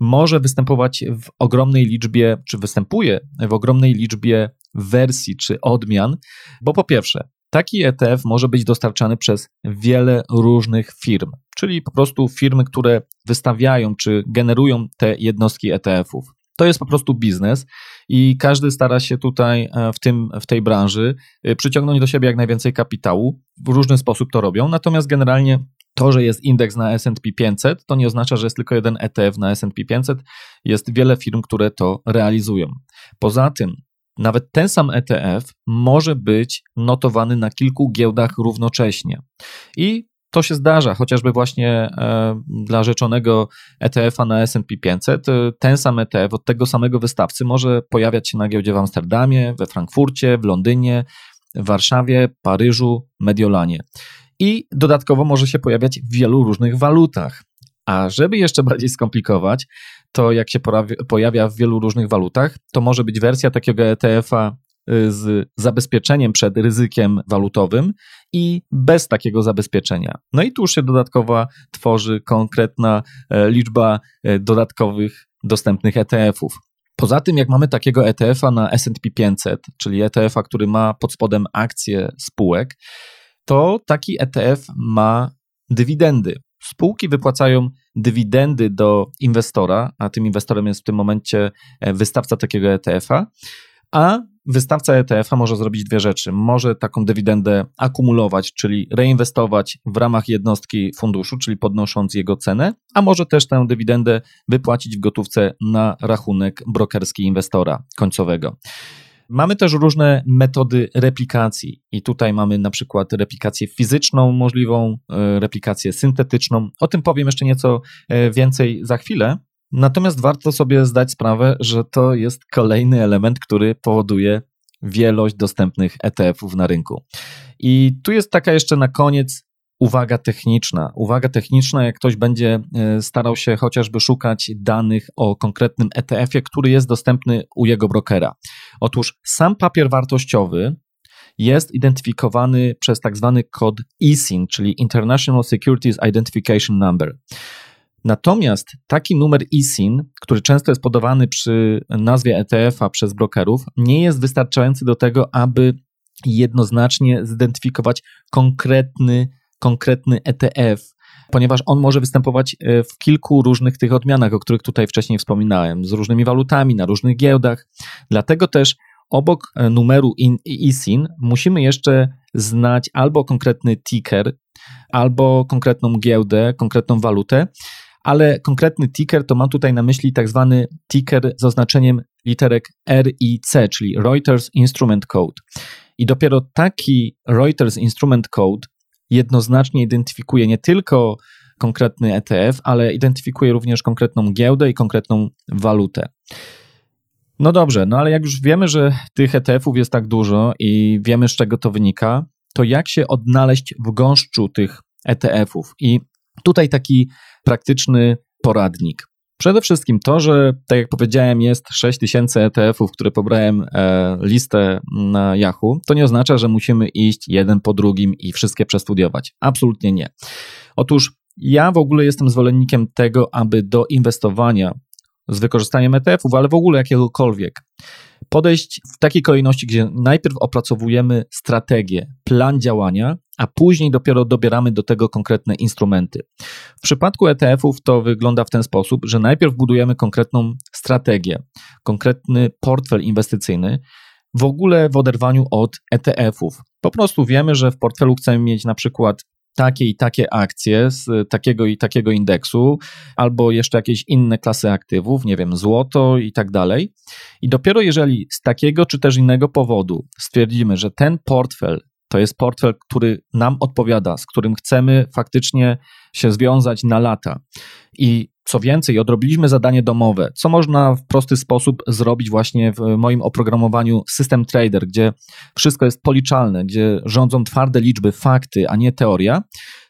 może występować w ogromnej liczbie, czy występuje w ogromnej liczbie wersji czy odmian, bo po pierwsze, taki ETF może być dostarczany przez wiele różnych firm, czyli po prostu firmy, które wystawiają czy generują te jednostki ETF-ów. To jest po prostu biznes i każdy stara się tutaj e, w, tym, w tej branży e, przyciągnąć do siebie jak najwięcej kapitału. W różny sposób to robią, natomiast generalnie to, że jest indeks na SP 500, to nie oznacza, że jest tylko jeden ETF na SP 500. Jest wiele firm, które to realizują. Poza tym, nawet ten sam ETF może być notowany na kilku giełdach równocześnie. I to się zdarza, chociażby właśnie e, dla rzeczonego ETF-a na SP 500. E, ten sam ETF od tego samego wystawcy może pojawiać się na giełdzie w Amsterdamie, we Frankfurcie, w Londynie, w Warszawie, Paryżu, Mediolanie. I dodatkowo może się pojawiać w wielu różnych walutach. A żeby jeszcze bardziej skomplikować, to jak się pojawia w wielu różnych walutach, to może być wersja takiego ETF-a z zabezpieczeniem przed ryzykiem walutowym i bez takiego zabezpieczenia. No i tu już się dodatkowa tworzy konkretna e, liczba e, dodatkowych dostępnych ETF-ów. Poza tym, jak mamy takiego ETF-a na SP 500, czyli ETF-a, który ma pod spodem akcje spółek, to taki ETF ma dywidendy. Spółki wypłacają dywidendy do inwestora, a tym inwestorem jest w tym momencie e, wystawca takiego ETF-a, a wystawca ETF-a może zrobić dwie rzeczy. Może taką dywidendę akumulować, czyli reinwestować w ramach jednostki funduszu, czyli podnosząc jego cenę, a może też tę dywidendę wypłacić w gotówce na rachunek brokerski inwestora końcowego. Mamy też różne metody replikacji i tutaj mamy na przykład replikację fizyczną możliwą, e, replikację syntetyczną. O tym powiem jeszcze nieco e, więcej za chwilę. Natomiast warto sobie zdać sprawę, że to jest kolejny element, który powoduje wielość dostępnych ETF-ów na rynku. I tu jest taka jeszcze na koniec uwaga techniczna. Uwaga techniczna, jak ktoś będzie e, starał się chociażby szukać danych o konkretnym ETF-ie, który jest dostępny u jego brokera. Otóż sam papier wartościowy jest identyfikowany przez tak zwany kod ISIN, czyli International Securities Identification Number. Natomiast taki numer ISIN, który często jest podawany przy nazwie ETF-a przez brokerów, nie jest wystarczający do tego, aby jednoznacznie zidentyfikować konkretny konkretny ETF, ponieważ on może występować e, w kilku różnych tych odmianach, o których tutaj wcześniej wspominałem, z różnymi walutami, na różnych giełdach. Dlatego też obok e, numeru ISIN musimy jeszcze znać albo konkretny ticker, albo konkretną giełdę, konkretną walutę, ale konkretny ticker to mam tutaj na myśli tak zwany ticker z oznaczeniem literek R i C, czyli Reuters Instrument Code. I dopiero taki Reuters Instrument Code jednoznacznie identyfikuje nie tylko konkretny ETF, ale identyfikuje również konkretną giełdę i konkretną walutę. No dobrze, no ale jak już wiemy, że tych ETF-ów jest tak dużo i wiemy z czego to wynika, to jak się odnaleźć w gąszczu tych ETF-ów? I tutaj taki praktyczny poradnik. Przede wszystkim to, że tak jak powiedziałem, jest 6000 ETF-ów, które pobrałem e, listę na Yahoo, to nie oznacza, że musimy iść jeden po drugim i wszystkie przestudiować. Absolutnie nie. Otóż ja w ogóle jestem zwolennikiem tego, aby do inwestowania z wykorzystaniem ETF-ów, ale w ogóle jakiegokolwiek, podejść w takiej kolejności, gdzie najpierw opracowujemy strategię, plan działania, a później dopiero dobieramy do tego konkretne instrumenty. W przypadku ETF-ów to wygląda w ten sposób, że najpierw budujemy konkretną strategię, konkretny portfel inwestycyjny, w ogóle w oderwaniu od ETF-ów. Po prostu wiemy, że w portfelu chcemy mieć na przykład takie i takie akcje z takiego i takiego indeksu, albo jeszcze jakieś inne klasy aktywów, nie wiem, złoto i tak dalej. I dopiero jeżeli z takiego czy też innego powodu stwierdzimy, że ten portfel To jest portfel, który nam odpowiada, z którym chcemy faktycznie się związać na lata. I co więcej, odrobiliśmy zadanie domowe, co można w prosty sposób zrobić właśnie w moim oprogramowaniu System Trader, gdzie wszystko jest policzalne, gdzie rządzą twarde liczby, fakty, a nie teoria,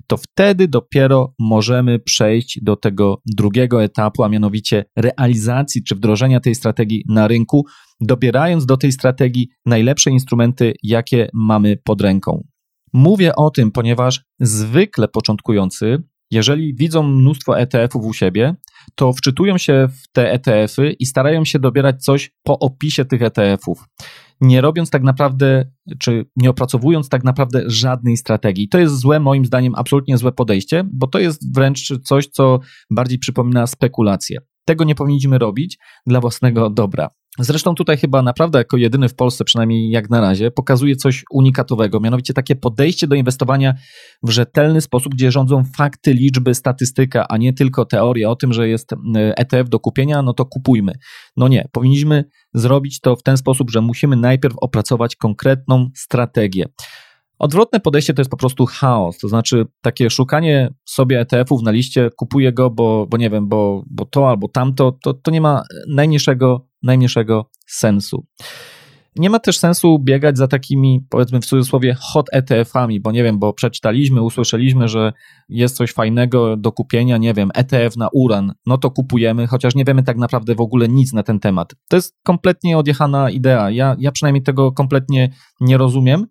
to wtedy dopiero możemy przejść do tego drugiego etapu, a mianowicie realizacji czy wdrożenia tej strategii na rynku, dobierając do tej strategii najlepsze instrumenty, jakie mamy pod ręką. Mówię o tym, ponieważ zwykle początkujący jeżeli widzą mnóstwo ETF-ów u siebie, to wczytują się w te ETF-y i starają się dobierać coś po opisie tych ETF-ów, nie robiąc tak naprawdę, czy nie opracowując tak naprawdę żadnej strategii. To jest złe, moim zdaniem, absolutnie złe podejście, bo to jest wręcz coś, co bardziej przypomina spekulację. Tego nie powinniśmy robić dla własnego dobra. Zresztą tutaj chyba naprawdę jako jedyny w Polsce, przynajmniej jak na razie, pokazuje coś unikatowego, mianowicie takie podejście do inwestowania w rzetelny sposób, gdzie rządzą fakty, liczby, statystyka, a nie tylko teoria o tym, że jest ETF do kupienia, no to kupujmy. No nie, powinniśmy zrobić to w ten sposób, że musimy najpierw opracować konkretną strategię. Odwrotne podejście to jest po prostu chaos, to znaczy takie szukanie sobie ETF-ów na liście, kupuję go, bo, bo nie wiem, bo, bo to albo tamto, to, to nie ma najmniejszego, najmniejszego sensu. Nie ma też sensu biegać za takimi, powiedzmy w cudzysłowie, hot ETF-ami, bo nie wiem, bo przeczytaliśmy, usłyszeliśmy, że jest coś fajnego do kupienia, nie wiem, ETF na uran, no to kupujemy, chociaż nie wiemy tak naprawdę w ogóle nic na ten temat. To jest kompletnie odjechana idea. Ja, ja przynajmniej tego kompletnie nie rozumiem.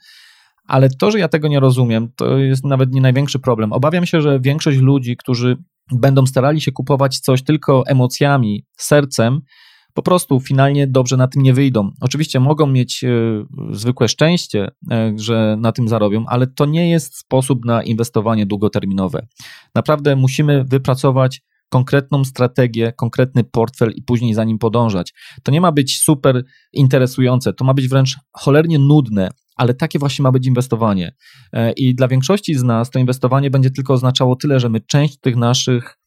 Ale to, że ja tego nie rozumiem, to jest nawet nie największy problem. Obawiam się, że większość ludzi, którzy będą starali się kupować coś tylko emocjami, sercem, po prostu finalnie dobrze na tym nie wyjdą. Oczywiście mogą mieć e, zwykłe szczęście, e, że na tym zarobią, ale to nie jest sposób na inwestowanie długoterminowe. Naprawdę musimy wypracować konkretną strategię, konkretny portfel i później za nim podążać. To nie ma być super interesujące, to ma być wręcz cholernie nudne ale takie właśnie ma być inwestowanie. E, I dla większości z nas to inwestowanie będzie tylko oznaczało tyle, że my część tych naszych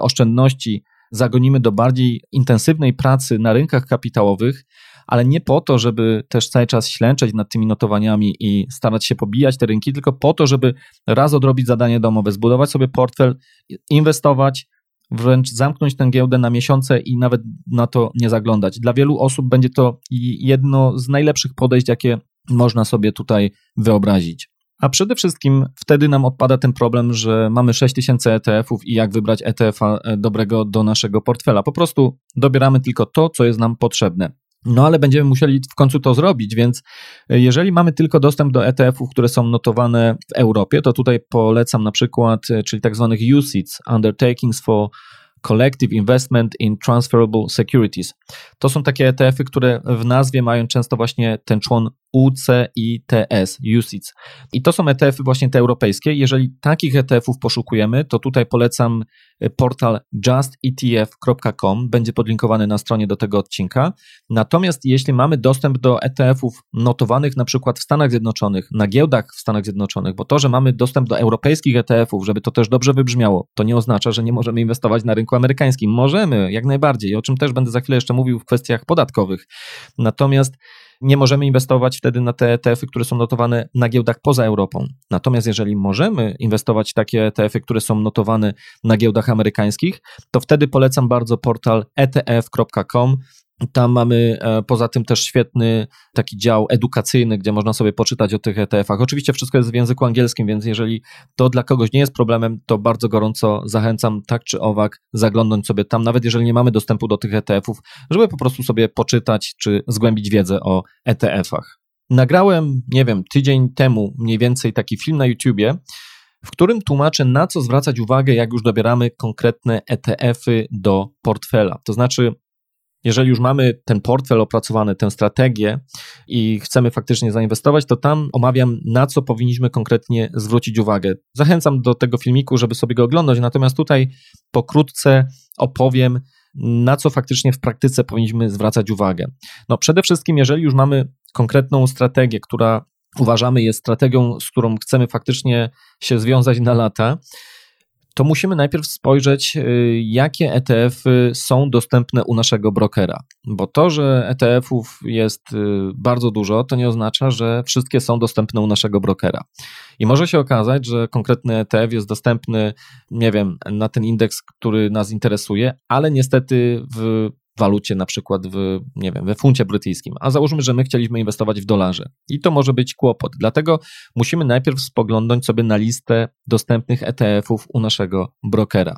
oszczędności zagonimy do bardziej intensywnej pracy na rynkach kapitałowych, ale nie po to, żeby też cały czas ślęczeć nad tymi notowaniami i starać się pobijać te rynki, tylko po to, żeby raz odrobić zadanie domowe, zbudować sobie portfel, inwestować, wręcz zamknąć tę giełdę na miesiące i nawet na to nie zaglądać. Dla wielu osób będzie to jedno z najlepszych podejść, jakie można sobie tutaj wyobrazić. A przede wszystkim wtedy nam odpada ten problem, że mamy 6000 ETF-ów i jak wybrać ETF-a e, dobrego do naszego portfela. Po prostu dobieramy tylko to, co jest nam potrzebne. No ale będziemy musieli w końcu to zrobić, więc e, jeżeli mamy tylko dostęp do ETF-ów, które są notowane w Europie, to tutaj polecam na przykład, e, czyli tak zwanych UCITS, Undertakings for Collective Investment in Transferable Securities. To są takie ETF-y, które w nazwie mają często właśnie ten człon UCITS, UCITS. I to są ETF-y właśnie te europejskie. Jeżeli takich ETF-ów poszukujemy, to tutaj polecam e, portal justetf.com, będzie podlinkowany na stronie do tego odcinka. Natomiast jeśli mamy dostęp do ETF-ów notowanych na przykład w Stanach Zjednoczonych, na giełdach w Stanach Zjednoczonych, bo to, że mamy dostęp do europejskich ETF-ów, żeby to też dobrze wybrzmiało, to nie oznacza, że nie możemy inwestować na rynku amerykańskim. Możemy, jak najbardziej, o czym też będę za chwilę jeszcze mówił w kwestiach podatkowych. Natomiast nie możemy inwestować wtedy na te ETF-y, które są notowane na giełdach poza Europą. Natomiast jeżeli możemy inwestować w takie ETF-y, które są notowane na giełdach amerykańskich, to wtedy polecam bardzo portal etf.com. Tam mamy e, poza tym też świetny taki dział edukacyjny, gdzie można sobie poczytać o tych ETF-ach. Oczywiście wszystko jest w języku angielskim, więc jeżeli to dla kogoś nie jest problemem, to bardzo gorąco zachęcam tak czy owak zaglądnąć sobie tam, nawet jeżeli nie mamy dostępu do tych ETF-ów, żeby po prostu sobie poczytać czy zgłębić wiedzę o ETF-ach. Nagrałem, nie wiem, tydzień temu mniej więcej taki film na YouTubie, w którym tłumaczę, na co zwracać uwagę, jak już dobieramy konkretne ETF-y do portfela. To znaczy, jeżeli już mamy ten portfel opracowany, tę strategię i chcemy faktycznie zainwestować, to tam omawiam, na co powinniśmy konkretnie zwrócić uwagę. Zachęcam do tego filmiku, żeby sobie go oglądać, natomiast tutaj pokrótce opowiem, na co faktycznie w praktyce powinniśmy zwracać uwagę. No, przede wszystkim, jeżeli już mamy konkretną strategię, która uważamy jest strategią, z którą chcemy faktycznie się związać na lata, to musimy najpierw spojrzeć, y, jakie ETF-y są dostępne u naszego brokera. Bo to, że ETF-ów jest y, bardzo dużo, to nie oznacza, że wszystkie są dostępne u naszego brokera. I może się okazać, że konkretny ETF jest dostępny, nie wiem, na ten indeks, który nas interesuje, ale niestety w walucie, na przykład w, nie wiem, we funcie brytyjskim, a załóżmy, że my chcieliśmy inwestować w dolarze i to może być kłopot. Dlatego musimy najpierw spoglądać sobie na listę dostępnych ETF-ów u naszego brokera.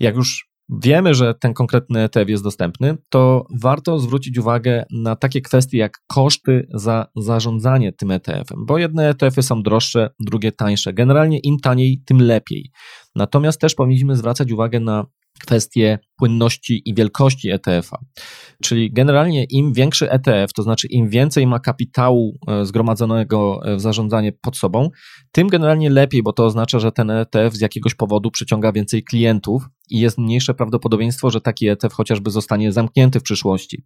Jak już wiemy, że ten konkretny ETF jest dostępny, to warto zwrócić uwagę na takie kwestie jak koszty za zarządzanie tym ETF-em, bo jedne ETF-y są droższe, drugie tańsze. Generalnie im taniej, tym lepiej. Natomiast też powinniśmy zwracać uwagę na kwestie płynności i wielkości ETF-a. Czyli generalnie im większy ETF, to znaczy im więcej ma kapitału e, zgromadzonego w zarządzanie pod sobą, tym generalnie lepiej, bo to oznacza, że ten ETF z jakiegoś powodu przyciąga więcej klientów i jest mniejsze prawdopodobieństwo, że taki ETF chociażby zostanie zamknięty w przyszłości.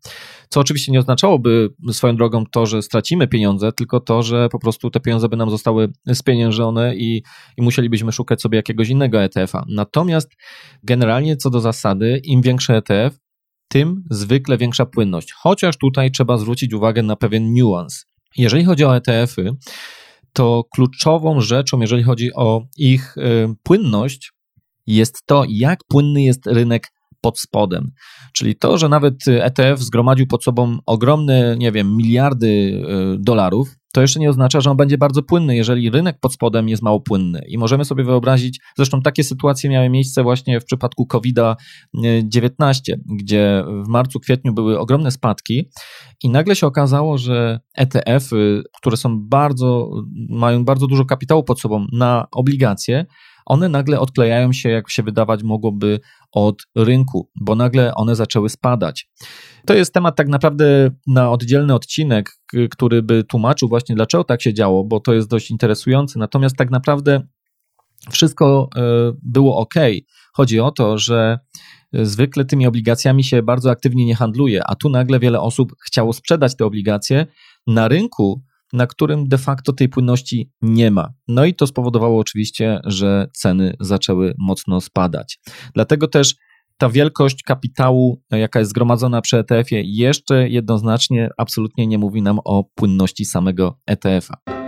Co oczywiście nie oznaczałoby swoją drogą to, że stracimy pieniądze, tylko to, że po prostu te pieniądze by nam zostały spieniężone i, i musielibyśmy szukać sobie jakiegoś innego ETF-a. Natomiast generalnie co do zasady, im większy ETF, tym zwykle większa płynność. Chociaż tutaj trzeba zwrócić uwagę na pewien niuans. Jeżeli chodzi o ETF-y, to kluczową rzeczą, jeżeli chodzi o ich y, płynność, jest to, jak płynny jest rynek pod spodem. Czyli to, że nawet ETF zgromadził pod sobą ogromne, nie wiem, miliardy y, dolarów, to jeszcze nie oznacza, że on będzie bardzo płynny, jeżeli rynek pod spodem jest mało płynny. I możemy sobie wyobrazić, zresztą takie sytuacje miały miejsce właśnie w przypadku COVID-19, gdzie w marcu, kwietniu były ogromne spadki i nagle się okazało, że ETF-y, które są bardzo, mają bardzo dużo kapitału pod sobą na obligacje, one nagle odklejają się, jak się wydawać mogłoby, od rynku, bo nagle one zaczęły spadać. To jest temat tak naprawdę na oddzielny odcinek, który by tłumaczył właśnie, dlaczego tak się działo, bo to jest dość interesujące. Natomiast tak naprawdę wszystko e, było ok. Chodzi o to, że zwykle tymi obligacjami się bardzo aktywnie nie handluje, a tu nagle wiele osób chciało sprzedać te obligacje na rynku, na którym de facto tej płynności nie ma. No i to spowodowało oczywiście, że ceny zaczęły mocno spadać. Dlatego też ta wielkość kapitału, jaka jest zgromadzona przy ETF-ie, jeszcze jednoznacznie absolutnie nie mówi nam o płynności samego ETF-a.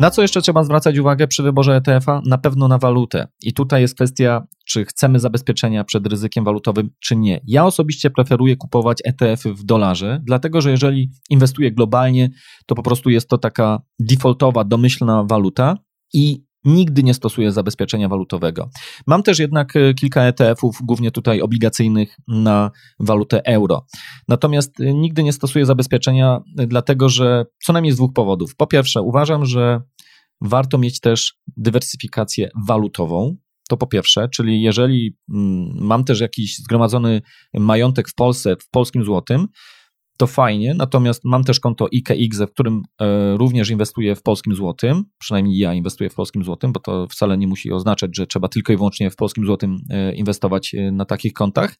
Na co jeszcze trzeba zwracać uwagę przy wyborze ETF-a? Na pewno na walutę. I tutaj jest kwestia, czy chcemy zabezpieczenia przed ryzykiem walutowym, czy nie. Ja osobiście preferuję kupować ETF-y w dolarze, dlatego że jeżeli inwestuję globalnie, to po prostu jest to taka defaultowa, domyślna waluta i Nigdy nie stosuję zabezpieczenia walutowego. Mam też jednak e, kilka ETF-ów, głównie tutaj obligacyjnych na walutę euro. Natomiast e, nigdy nie stosuję zabezpieczenia, e, dlatego że co najmniej z dwóch powodów. Po pierwsze, uważam, że warto mieć też dywersyfikację walutową. To po pierwsze, czyli jeżeli mm, mam też jakiś zgromadzony majątek w Polsce, w polskim złotym, to fajnie, natomiast mam też konto IKX, w którym e, również inwestuję w polskim złotym, przynajmniej ja inwestuję w polskim złotym, bo to wcale nie musi oznaczać, że trzeba tylko i wyłącznie w polskim złotym e, inwestować e, na takich kontach.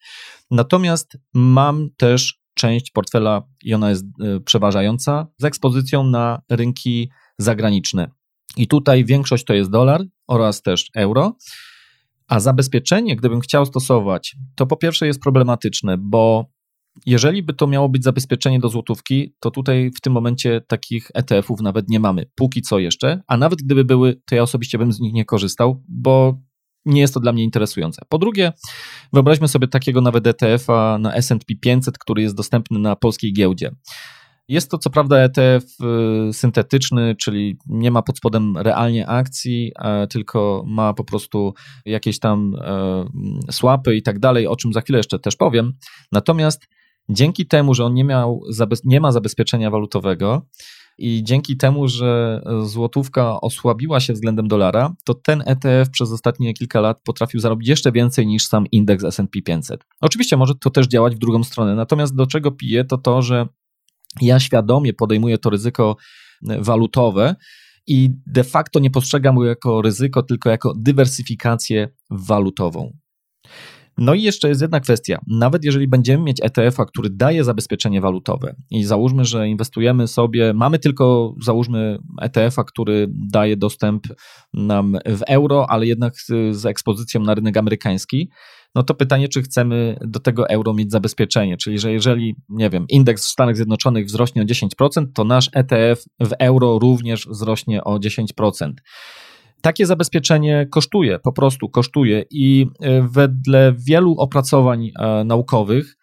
Natomiast mam też część portfela i ona jest przeważająca z ekspozycją na rynki zagraniczne. I tutaj większość to jest dolar oraz też euro. A zabezpieczenie, gdybym chciał stosować, to po pierwsze jest problematyczne, bo jeżeli by to miało być zabezpieczenie do złotówki, to tutaj w tym momencie takich ETF-ów nawet nie mamy. Póki co jeszcze, a nawet gdyby były, to ja osobiście bym z nich nie korzystał, bo nie jest to dla mnie interesujące. Po drugie, wyobraźmy sobie takiego nawet ETF-a na S&P 500, który jest dostępny na polskiej giełdzie. Jest to co prawda ETF y, syntetyczny, czyli nie ma pod spodem realnie akcji, tylko ma po prostu jakieś tam e, słapy i tak dalej, o czym za chwilę jeszcze też powiem. Natomiast Dzięki temu, że on nie, miał, nie ma zabezpieczenia walutowego i dzięki temu, że złotówka osłabiła się względem dolara, to ten ETF przez ostatnie kilka lat potrafił zarobić jeszcze więcej niż sam indeks S&P 500. Oczywiście może to też działać w drugą stronę, natomiast do czego piję, to to, że ja świadomie podejmuję to ryzyko walutowe i de facto nie postrzegam go jako ryzyko, tylko jako dywersyfikację walutową. No i jeszcze jest jedna kwestia. Nawet jeżeli będziemy mieć ETF-a, który daje zabezpieczenie walutowe i załóżmy, że inwestujemy sobie, mamy tylko, załóżmy, ETF-a, który daje dostęp nam w euro, ale jednak z, ekspozycją na rynek amerykański, no to pytanie, czy chcemy do tego euro mieć zabezpieczenie, czyli że jeżeli, nie wiem, indeks w Stanach Zjednoczonych wzrośnie o 10%, to nasz ETF w euro również wzrośnie o 10% takie zabezpieczenie kosztuje, po prostu kosztuje i e, wedle wielu opracowań e, naukowych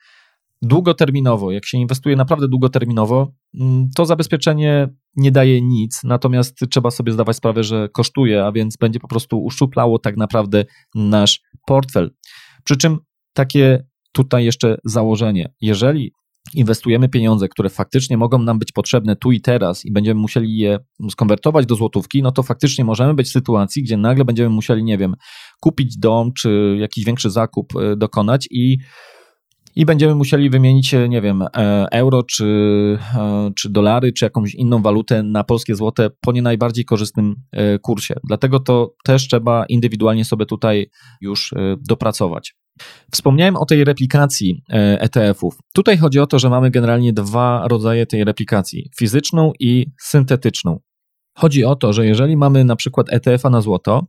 długoterminowo, jak się inwestuje naprawdę długoterminowo, mm, to zabezpieczenie nie daje nic, natomiast trzeba sobie zdawać sprawę, że kosztuje, a więc będzie po prostu uszczuplało tak naprawdę nasz portfel. Przy czym takie tutaj jeszcze założenie, jeżeli inwestujemy pieniądze, które faktycznie mogą nam być potrzebne tu i teraz i będziemy musieli je skonwertować do złotówki, no to faktycznie możemy być w sytuacji, gdzie nagle będziemy musieli, nie wiem, kupić dom czy jakiś większy zakup e, dokonać i i będziemy musieli wymienić, e, nie wiem, e, euro, czy, czy dolary, czy jakąś inną walutę na polskie złote po nie najbardziej korzystnym kursie. Dlatego to też trzeba indywidualnie sobie tutaj już dopracować. Wspomniałem o tej replikacji ETF-ów. E Tutaj chodzi o to, że mamy generalnie dwa rodzaje tej replikacji: fizyczną i syntetyczną. Chodzi o to, że jeżeli mamy na przykład ETF-a na złoto,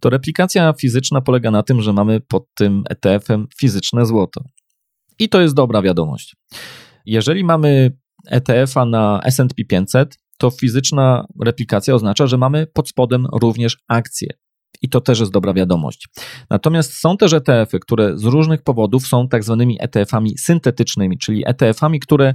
to replikacja fizyczna polega na tym, że mamy pod tym ETF-em fizyczne złoto. I to jest dobra wiadomość. Jeżeli mamy ETF-a na SP 500, to fizyczna replikacja oznacza, że mamy pod spodem również akcje. I to też jest dobra wiadomość. Natomiast są też ETF-y, które z różnych powodów są tak zwanymi ETF-ami syntetycznymi, czyli ETF-ami, które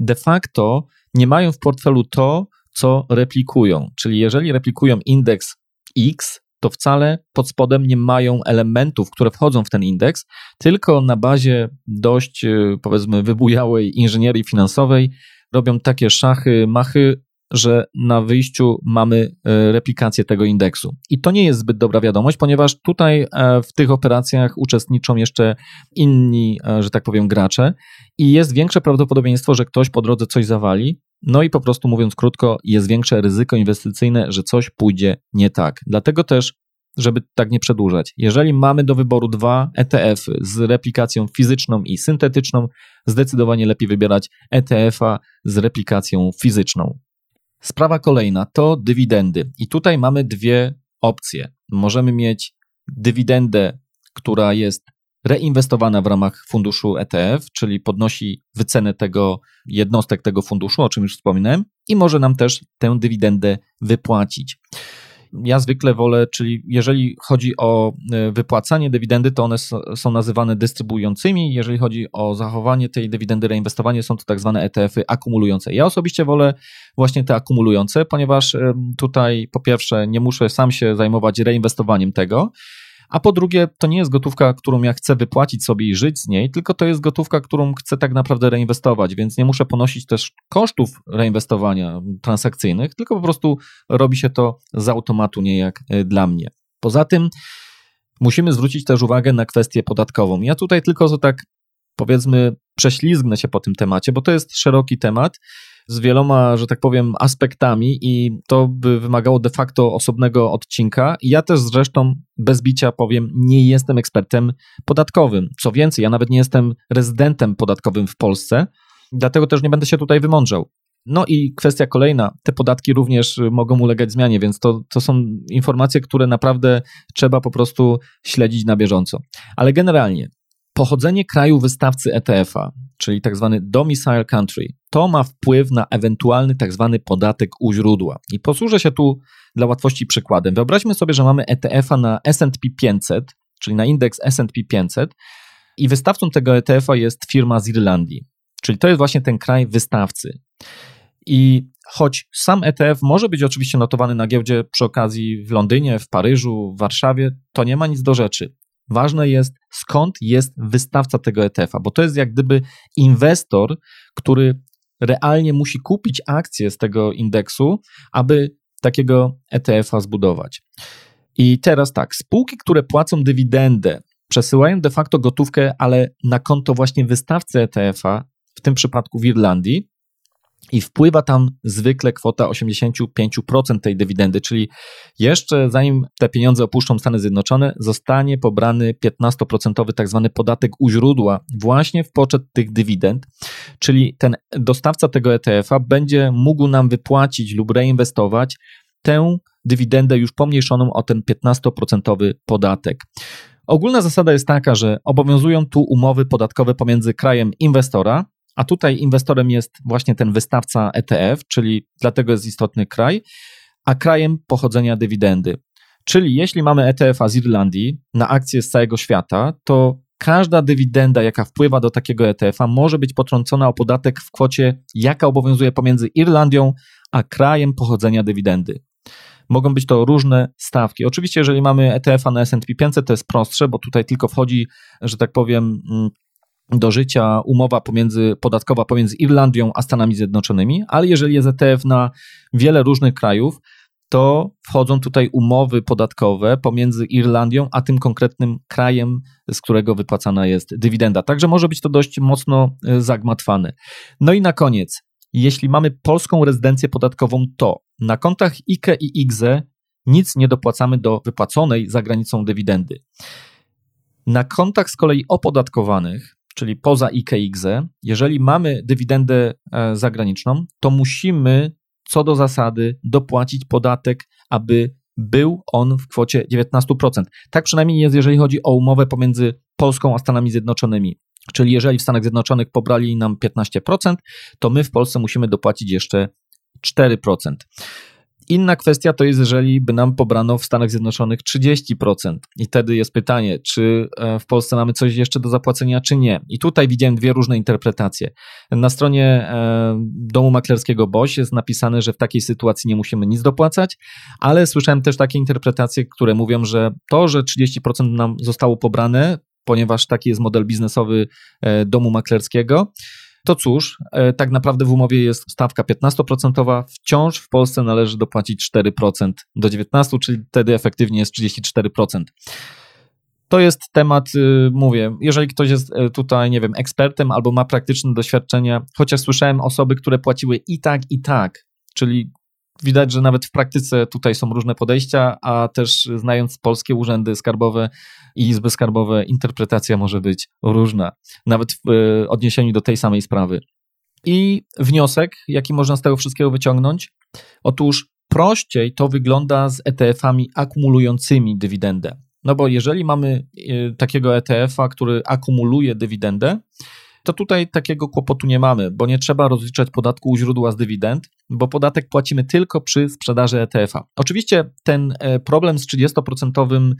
de facto nie mają w portfelu to, co replikują. Czyli jeżeli replikują indeks X, to wcale pod spodem nie mają elementów, które wchodzą w ten indeks, tylko na bazie dość, y, powiedzmy, wybujałej inżynierii finansowej robią takie szachy, machy, że na wyjściu mamy e, replikację tego indeksu. I to nie jest zbyt dobra wiadomość, ponieważ tutaj e, w tych operacjach uczestniczą jeszcze inni, e, że tak powiem, gracze i jest większe prawdopodobieństwo, że ktoś po drodze coś zawali. No i po prostu mówiąc krótko, jest większe ryzyko inwestycyjne, że coś pójdzie nie tak. Dlatego też żeby tak nie przedłużać. Jeżeli mamy do wyboru dwa ETF-y z replikacją fizyczną i syntetyczną, zdecydowanie lepiej wybierać ETF-a z replikacją fizyczną. Sprawa kolejna to dywidendy. I tutaj mamy dwie opcje. Możemy mieć dywidendę, która jest reinwestowana w ramach funduszu ETF, czyli podnosi wycenę tego jednostek tego funduszu, o czym już wspominałem, i może nam też tę dywidendę wypłacić. Ja zwykle wolę, czyli jeżeli chodzi o e, wypłacanie dywidendy, to one są nazywane dystrybuującymi. Jeżeli chodzi o zachowanie tej dywidendy, reinwestowanie, są to tak zwane ETF-y akumulujące. Ja osobiście wolę właśnie te akumulujące, ponieważ tutaj po pierwsze nie muszę sam się zajmować reinwestowaniem tego, a po drugie, to nie jest gotówka, którą ja chcę wypłacić sobie i żyć z niej, tylko to jest gotówka, którą chcę tak naprawdę reinwestować, więc nie muszę ponosić też kosztów reinwestowania transakcyjnych, tylko po prostu robi się to z automatu, nie jak e, dla mnie. Poza tym musimy zwrócić też uwagę na kwestię podatkową. Ja tutaj tylko so tak powiedzmy prześlizgnę się po tym temacie, bo to jest szeroki temat z wieloma, że tak powiem, aspektami i to by wymagało de facto osobnego odcinka. Ja też zresztą bez bicia powiem, nie jestem ekspertem podatkowym. Co więcej, ja nawet nie jestem rezydentem podatkowym w Polsce, dlatego też nie będę się tutaj wymądrzał. No i kwestia kolejna, te podatki również mogą ulegać zmianie, więc to, to są informacje, które naprawdę trzeba po prostu śledzić na bieżąco. Ale generalnie, pochodzenie kraju wystawcy ETF-a, czyli tak zwany domicile country, to ma wpływ na ewentualny tak zwany podatek u źródła. I posłużę się tu dla łatwości przykładem. Wyobraźmy sobie, że mamy ETF-a na S&P 500, czyli na indeks S&P 500 i wystawcą tego ETF-a jest firma z Irlandii, czyli to jest właśnie ten kraj wystawcy. I choć sam ETF może być oczywiście notowany na giełdzie przy okazji w Londynie, w Paryżu, w Warszawie, to nie ma nic do rzeczy. Ważne jest, skąd jest wystawca tego ETF-a, bo to jest jak gdyby inwestor, który realnie musi kupić akcje z tego indeksu, aby takiego ETF-a zbudować. I teraz tak, spółki, które płacą dywidendę, przesyłają de facto gotówkę, ale na konto właśnie wystawcy ETF-a, w tym przypadku w Irlandii, i wpływa tam zwykle kwota 85% tej dywidendy, czyli jeszcze zanim te pieniądze opuszczą Stany Zjednoczone, zostanie pobrany 15% tak zwany podatek u źródła właśnie w poczet tych dywidend, czyli ten dostawca tego ETF-a będzie mógł nam wypłacić lub reinwestować tę dywidendę już pomniejszoną o ten 15% podatek. Ogólna zasada jest taka, że obowiązują tu umowy podatkowe pomiędzy krajem inwestora, a tutaj inwestorem jest właśnie ten wystawca ETF, czyli dlatego jest istotny kraj, a krajem pochodzenia dywidendy. Czyli jeśli mamy ETF-a z Irlandii na akcje z całego świata, to każda dywidenda, jaka wpływa do takiego ETF-a, może być potrącona o podatek w kwocie, jaka obowiązuje pomiędzy Irlandią a krajem pochodzenia dywidendy. Mogą być to różne stawki. Oczywiście, jeżeli mamy ETF-a na S&P 500, to jest prostsze, bo tutaj tylko wchodzi, że tak powiem, mm, do życia umowa pomiędzy, podatkowa pomiędzy Irlandią a Stanami Zjednoczonymi, ale jeżeli jest ETF na wiele różnych krajów, to wchodzą tutaj umowy podatkowe pomiędzy Irlandią a tym konkretnym krajem, z którego wypłacana jest dywidenda. Także może być to dość mocno e, zagmatwane. No i na koniec, jeśli mamy polską rezydencję podatkową, to na kontach IKE i IGZE nic nie dopłacamy do wypłaconej za granicą dywidendy. Na kontach z kolei opodatkowanych czyli poza IKX-e, jeżeli mamy dywidendę e, zagraniczną, to musimy co do zasady dopłacić podatek, aby był on w kwocie 19%. Tak przynajmniej jest, jeżeli chodzi o umowę pomiędzy Polską a Stanami Zjednoczonymi. Czyli jeżeli w Stanach Zjednoczonych pobrali nam 15%, to my w Polsce musimy dopłacić jeszcze 4%. Inna kwestia to jest, jeżeli by nam pobrano w Stanach Zjednoczonych 30%. I wtedy jest pytanie, czy e, w Polsce mamy coś jeszcze do zapłacenia, czy nie. I tutaj widziałem dwie różne interpretacje. Na stronie e, domu maklerskiego BOŚ jest napisane, że w takiej sytuacji nie musimy nic dopłacać, ale słyszałem też takie interpretacje, które mówią, że to, że 30% nam zostało pobrane, ponieważ taki jest model biznesowy e, domu maklerskiego, to cóż, e, tak naprawdę w umowie jest stawka 15%, wciąż w Polsce należy dopłacić 4% do 19%, czyli wtedy efektywnie jest 34%. To jest temat, y, mówię, jeżeli ktoś jest e, tutaj, nie wiem, ekspertem albo ma praktyczne doświadczenia, chociaż słyszałem osoby, które płaciły i tak, i tak, czyli widać, że nawet w praktyce tutaj są różne podejścia, a też znając polskie urzędy skarbowe i izby skarbowe, interpretacja może być różna, nawet w e, odniesieniu do tej samej sprawy. I wniosek, jaki można z tego wszystkiego wyciągnąć? Otóż prościej to wygląda z ETF-ami akumulującymi dywidendę. No bo jeżeli mamy e, takiego ETF-a, który akumuluje dywidendę, to tutaj takiego kłopotu nie mamy, bo nie trzeba rozliczać podatku u źródła z dywidend, bo podatek płacimy tylko przy sprzedaży ETF-a. Oczywiście ten e, problem z 30%,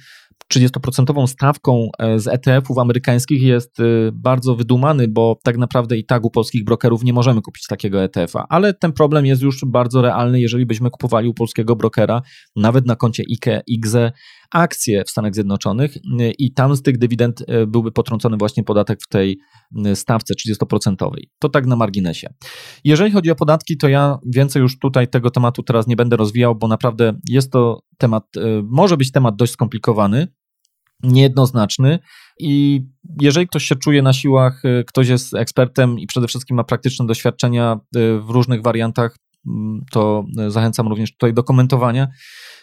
30% stawką e, z ETF-ów amerykańskich jest e, bardzo wydumany, bo tak naprawdę i tak u polskich brokerów nie możemy kupić takiego ETF-a, ale ten problem jest już bardzo realny, jeżeli byśmy kupowali u polskiego brokera, nawet na koncie IKE, IGZE, akcje w Stanach Zjednoczonych i tam z tych dywidend byłby potrącony właśnie podatek w tej stawce 30%. To tak na marginesie. Jeżeli chodzi o podatki, to ja więcej już tutaj tego tematu teraz nie będę rozwijał, bo naprawdę jest to temat, może być temat dość skomplikowany, niejednoznaczny i jeżeli ktoś się czuje na siłach, ktoś jest ekspertem i przede wszystkim ma praktyczne doświadczenia w różnych wariantach, to zachęcam również tutaj do komentowania.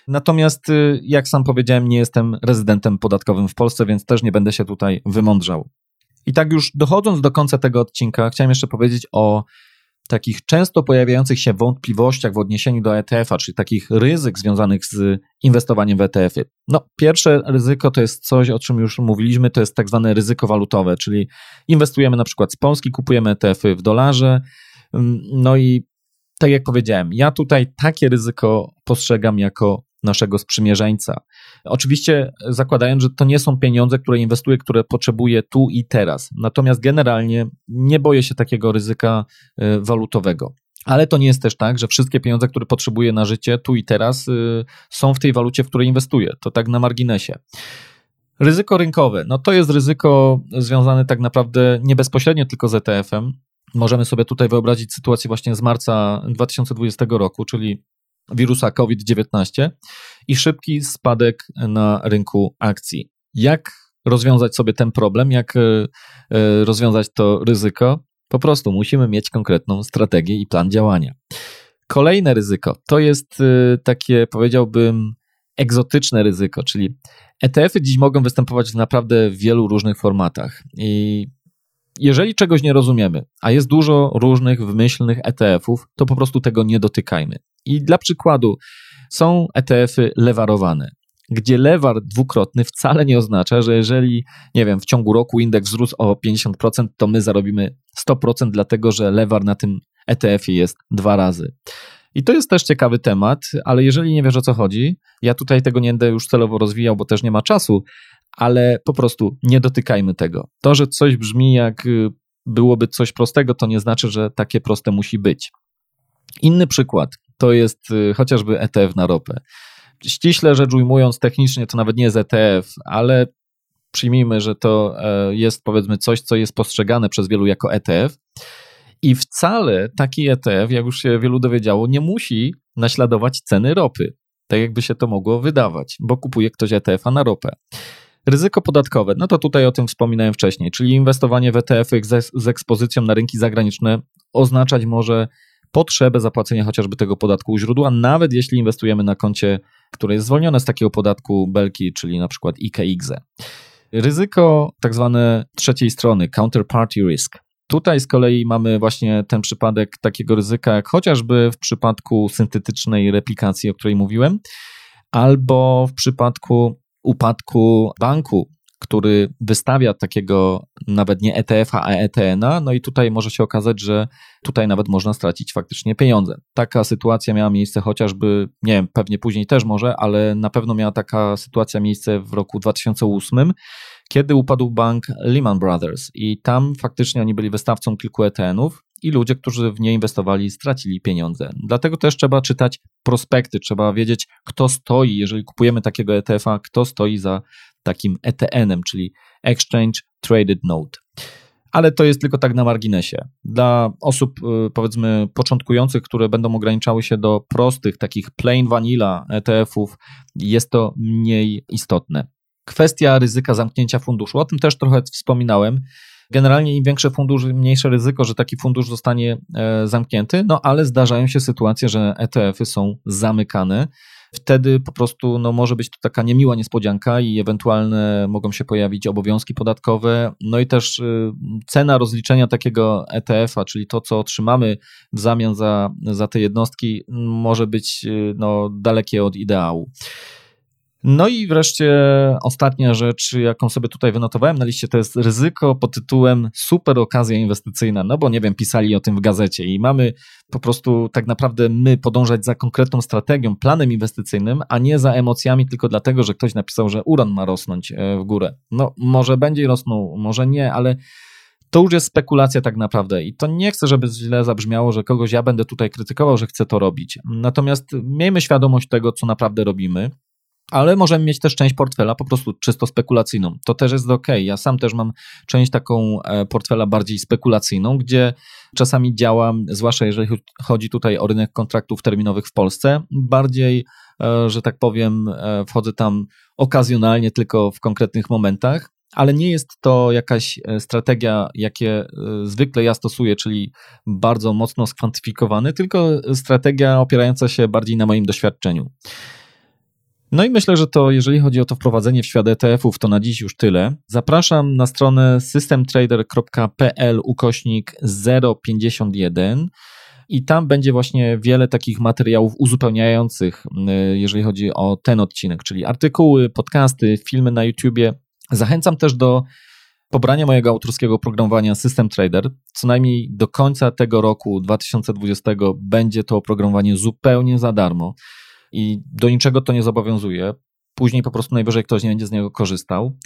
Natomiast, jak sam powiedziałem, nie jestem rezydentem podatkowym w Polsce, więc też nie będę się tutaj wymądrzał. I tak już dochodząc do końca tego odcinka, chciałem jeszcze powiedzieć o takich często pojawiających się wątpliwościach w odniesieniu do ETF-a, czyli takich ryzyk związanych z inwestowaniem w ETF-y. No, pierwsze ryzyko to jest coś, o czym już mówiliśmy, to jest tak zwane ryzyko walutowe, czyli inwestujemy na przykład z Polski, kupujemy ETF-y w dolarze, mm, no i tak jak powiedziałem, ja tutaj takie ryzyko postrzegam jako naszego sprzymierzeńca. Oczywiście zakładając, że to nie są pieniądze, które inwestuję, które potrzebuję tu i teraz. Natomiast generalnie nie boję się takiego ryzyka e, walutowego. Ale to nie jest też tak, że wszystkie pieniądze, które potrzebuję na życie tu i teraz, e, są w tej walucie, w której inwestuję. To tak na marginesie. Ryzyko rynkowe. No to jest ryzyko związane tak naprawdę nie bezpośrednio tylko z ETF-em. Możemy sobie tutaj wyobrazić sytuację właśnie z marca 2020 roku, czyli wirusa COVID-19 i szybki spadek na rynku akcji. Jak rozwiązać sobie ten problem, jak e, e, rozwiązać to ryzyko? Po prostu musimy mieć konkretną strategię i plan działania. Kolejne ryzyko to jest y, takie, powiedziałbym, egzotyczne ryzyko, czyli ETF-y dziś mogą występować w naprawdę wielu różnych formatach. I jeżeli czegoś nie rozumiemy, a jest dużo różnych wymyślnych ETF-ów, to po prostu tego nie dotykajmy. I dla przykładu są ETF-y lewarowane, gdzie lewar dwukrotny wcale nie oznacza, że jeżeli, nie wiem, w ciągu roku indeks wzrósł o 50%, to my zarobimy 100%, dlatego że lewar na tym ETF-ie jest dwa razy. I to jest też ciekawy temat, ale jeżeli nie wiesz o co chodzi, ja tutaj tego nie będę już celowo rozwijał, bo też nie ma czasu, ale po prostu nie dotykajmy tego. To, że coś brzmi jak y, byłoby coś prostego, to nie znaczy, że takie proste musi być. Inny przykład to jest y, chociażby ETF na ropę. Ściśle rzecz ujmując, technicznie to nawet nie jest ETF, ale przyjmijmy, że to e, jest powiedzmy coś, co jest postrzegane przez wielu jako ETF. I wcale taki ETF, jak już się wielu dowiedziało, nie musi naśladować ceny ropy. Tak jakby się to mogło wydawać, bo kupuje ktoś ETF-a na ropę. Ryzyko podatkowe, no to tutaj o tym wspominałem wcześniej, czyli inwestowanie w ETF-y z ekspozycją na rynki zagraniczne oznaczać może potrzebę zapłacenia chociażby tego podatku u źródła, nawet jeśli inwestujemy na koncie, które jest zwolnione z takiego podatku belki, czyli na przykład IKXE. Ryzyko tak zwane trzeciej strony, counterparty risk. Tutaj z kolei mamy właśnie ten przypadek takiego ryzyka, jak chociażby w przypadku syntetycznej replikacji, o której mówiłem, albo w przypadku upadku banku, który wystawia takiego nawet nie ETF-a, a ETN-a, no i tutaj może się okazać, że tutaj nawet można stracić faktycznie pieniądze. Taka sytuacja miała miejsce chociażby, nie wiem, pewnie później też może, ale na pewno miała taka sytuacja miejsce w roku 2008, kiedy upadł bank Lehman Brothers. I tam faktycznie oni byli wystawcą kilku ETN-ów i ludzie, którzy w nie inwestowali, stracili pieniądze. Dlatego też trzeba czytać prospekty, trzeba wiedzieć, kto stoi, jeżeli kupujemy takiego ETF-a, kto stoi za takim ETN-em, czyli Exchange Traded Note. Ale to jest tylko tak na marginesie. Dla osób, y, powiedzmy, początkujących, które będą ograniczały się do prostych, takich plain vanilla ETF-ów, jest to mniej istotne. Kwestia ryzyka zamknięcia funduszu, o tym też trochę wspominałem. Generalnie im większe fundusz, mniejsze ryzyko, że taki fundusz zostanie e, zamknięty, no ale zdarzają się sytuacje, że ETF-y są zamykane. Wtedy po prostu no, może być to taka niemiła niespodzianka i ewentualne mogą się pojawić obowiązki podatkowe. No i też y, cena rozliczenia takiego ETF-a, czyli to, co otrzymamy w zamian za, za te jednostki, może być y, no, dalekie od ideału. No i wreszcie ostatnia rzecz, jaką sobie tutaj wynotowałem na liście, to jest ryzyko pod tytułem super okazja inwestycyjna, no bo nie wiem, pisali o tym w gazecie i mamy po prostu tak naprawdę my podążać za konkretną strategią, planem inwestycyjnym, a nie za emocjami tylko dlatego, że ktoś napisał, że uran ma rosnąć e, w górę. No może będzie rosnął, może nie, ale to już jest spekulacja tak naprawdę i to nie chcę, żeby źle zabrzmiało, że kogoś ja będę tutaj krytykował, że chcę to robić. Natomiast miejmy świadomość tego, co naprawdę robimy ale możemy mieć też część portfela po prostu czysto spekulacyjną. To też jest ok. Ja sam też mam część taką e, portfela bardziej spekulacyjną, gdzie czasami działam, zwłaszcza jeżeli chodzi tutaj o rynek kontraktów terminowych w Polsce, bardziej, e, że tak powiem, e, wchodzę tam okazjonalnie, tylko w konkretnych momentach. Ale nie jest to jakaś strategia, jakie zwykle ja stosuję, czyli bardzo mocno skwantyfikowany, tylko strategia opierająca się bardziej na moim doświadczeniu. No i myślę, że to jeżeli chodzi o to wprowadzenie w świat ETF-ów, to na dziś już tyle. Zapraszam na stronę systemtrader.pl ukośnik 051 i tam będzie właśnie wiele takich materiałów uzupełniających, y, jeżeli chodzi o ten odcinek, czyli artykuły, podcasty, filmy na YouTubie. Zachęcam też do pobrania mojego autorskiego programowania System Trader. Co najmniej do końca tego roku 2020 będzie to oprogramowanie zupełnie za darmo i do niczego to nie zobowiązuje. Później po prostu najwyżej ktoś nie będzie z niego korzystał.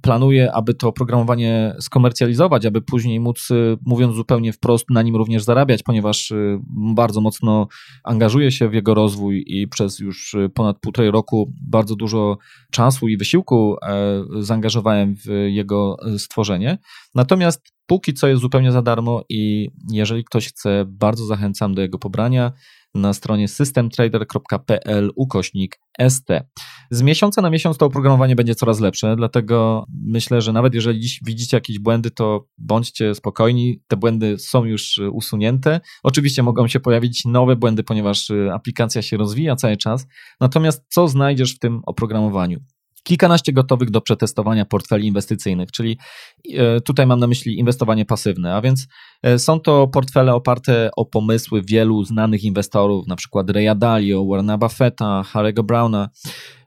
Planuję, aby to oprogramowanie skomercjalizować, aby później móc, y, mówiąc zupełnie wprost, na nim również zarabiać, ponieważ y, bardzo mocno angażuję się w jego rozwój i przez już y, ponad półtorej roku bardzo dużo czasu i wysiłku e, zaangażowałem w jego stworzenie. Natomiast póki co jest zupełnie za darmo i jeżeli ktoś chce, bardzo zachęcam do jego pobrania na stronie systemtrader.pl ukośnik ST. Z miesiąca na miesiąc to oprogramowanie będzie coraz lepsze, dlatego myślę, że nawet jeżeli dziś widzicie jakieś błędy, to bądźcie spokojni, te błędy są już y, usunięte. Oczywiście mogą się pojawić nowe błędy, ponieważ y, aplikacja się rozwija cały czas. Natomiast co znajdziesz w tym oprogramowaniu? Kilkanaście gotowych do przetestowania portfeli inwestycyjnych, czyli e, tutaj mam na myśli inwestowanie pasywne, a więc e, są to portfele oparte o pomysły wielu znanych inwestorów, na przykład Raya Dalio, Warrena Buffetta, Harry'ego Browna.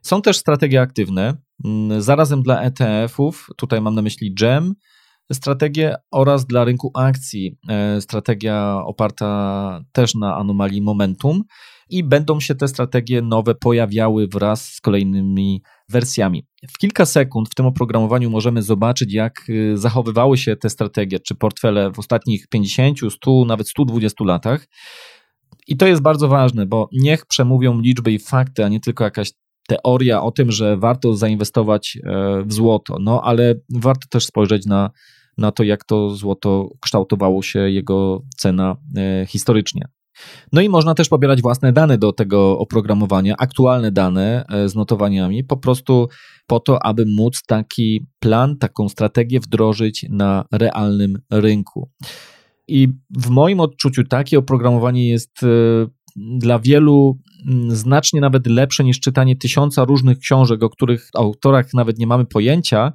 Są też strategie aktywne, mm, zarazem dla ETF-ów, tutaj mam na myśli GEM, strategię oraz dla rynku akcji e, strategia oparta też na anomalii momentum i będą się te strategie nowe pojawiały wraz z kolejnymi wersjami. W kilka sekund w tym oprogramowaniu możemy zobaczyć, jak y, zachowywały się te strategie czy portfele w ostatnich 50, 100, nawet 120 latach. I to jest bardzo ważne, bo niech przemówią liczby i fakty, a nie tylko jakaś teoria o tym, że warto zainwestować e, w złoto. No ale warto też spojrzeć na, na to, jak to złoto kształtowało się, jego cena e, historycznie. No i można też pobierać własne dane do tego oprogramowania, aktualne dane e, z notowaniami, po prostu po to, aby móc taki plan, taką strategię wdrożyć na realnym rynku. I w moim odczuciu takie oprogramowanie jest e, dla wielu znacznie nawet lepsze niż czytanie tysiąca różnych książek, o których autorach nawet nie mamy pojęcia,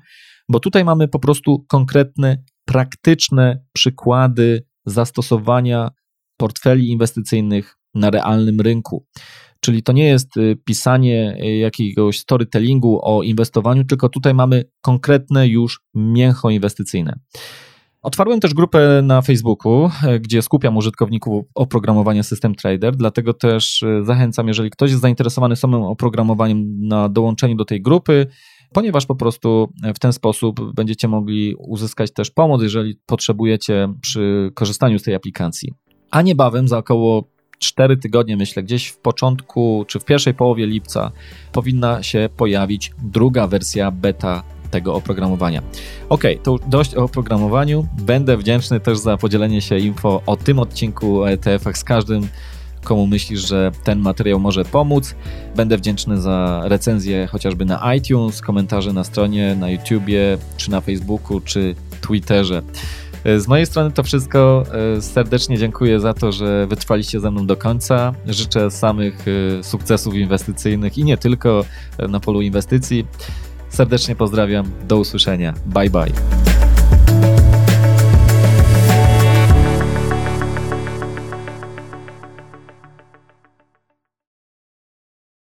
bo tutaj mamy po prostu konkretne, praktyczne przykłady zastosowania portfeli inwestycyjnych na realnym rynku. Czyli to nie jest y, pisanie y, jakiegoś storytellingu o inwestowaniu, tylko tutaj mamy konkretne już mięcho inwestycyjne. Otwarłem też grupę na Facebooku, y, gdzie skupiam użytkowników oprogramowania System Trader, dlatego też zachęcam, jeżeli ktoś jest zainteresowany samym oprogramowaniem, na dołączenie do tej grupy, ponieważ po prostu w ten sposób będziecie mogli uzyskać też pomoc, jeżeli potrzebujecie przy korzystaniu z tej aplikacji a niebawem za około 4 tygodnie, myślę, gdzieś w początku czy w pierwszej połowie lipca powinna się pojawić druga wersja beta tego oprogramowania. Ok, to dość o oprogramowaniu. Będę wdzięczny też za podzielenie się info o tym odcinku o ETF-ach z każdym, komu myślisz, że ten materiał może pomóc. Będę wdzięczny za recenzję chociażby na iTunes, komentarze na stronie, na YouTubie, czy na Facebooku, czy Twitterze. E, z mojej strony to wszystko. E, serdecznie dziękuję za to, że wytrwaliście ze mną do końca. Życzę samych e, sukcesów inwestycyjnych i nie tylko na polu inwestycji. Serdecznie pozdrawiam. Do usłyszenia. Bye bye.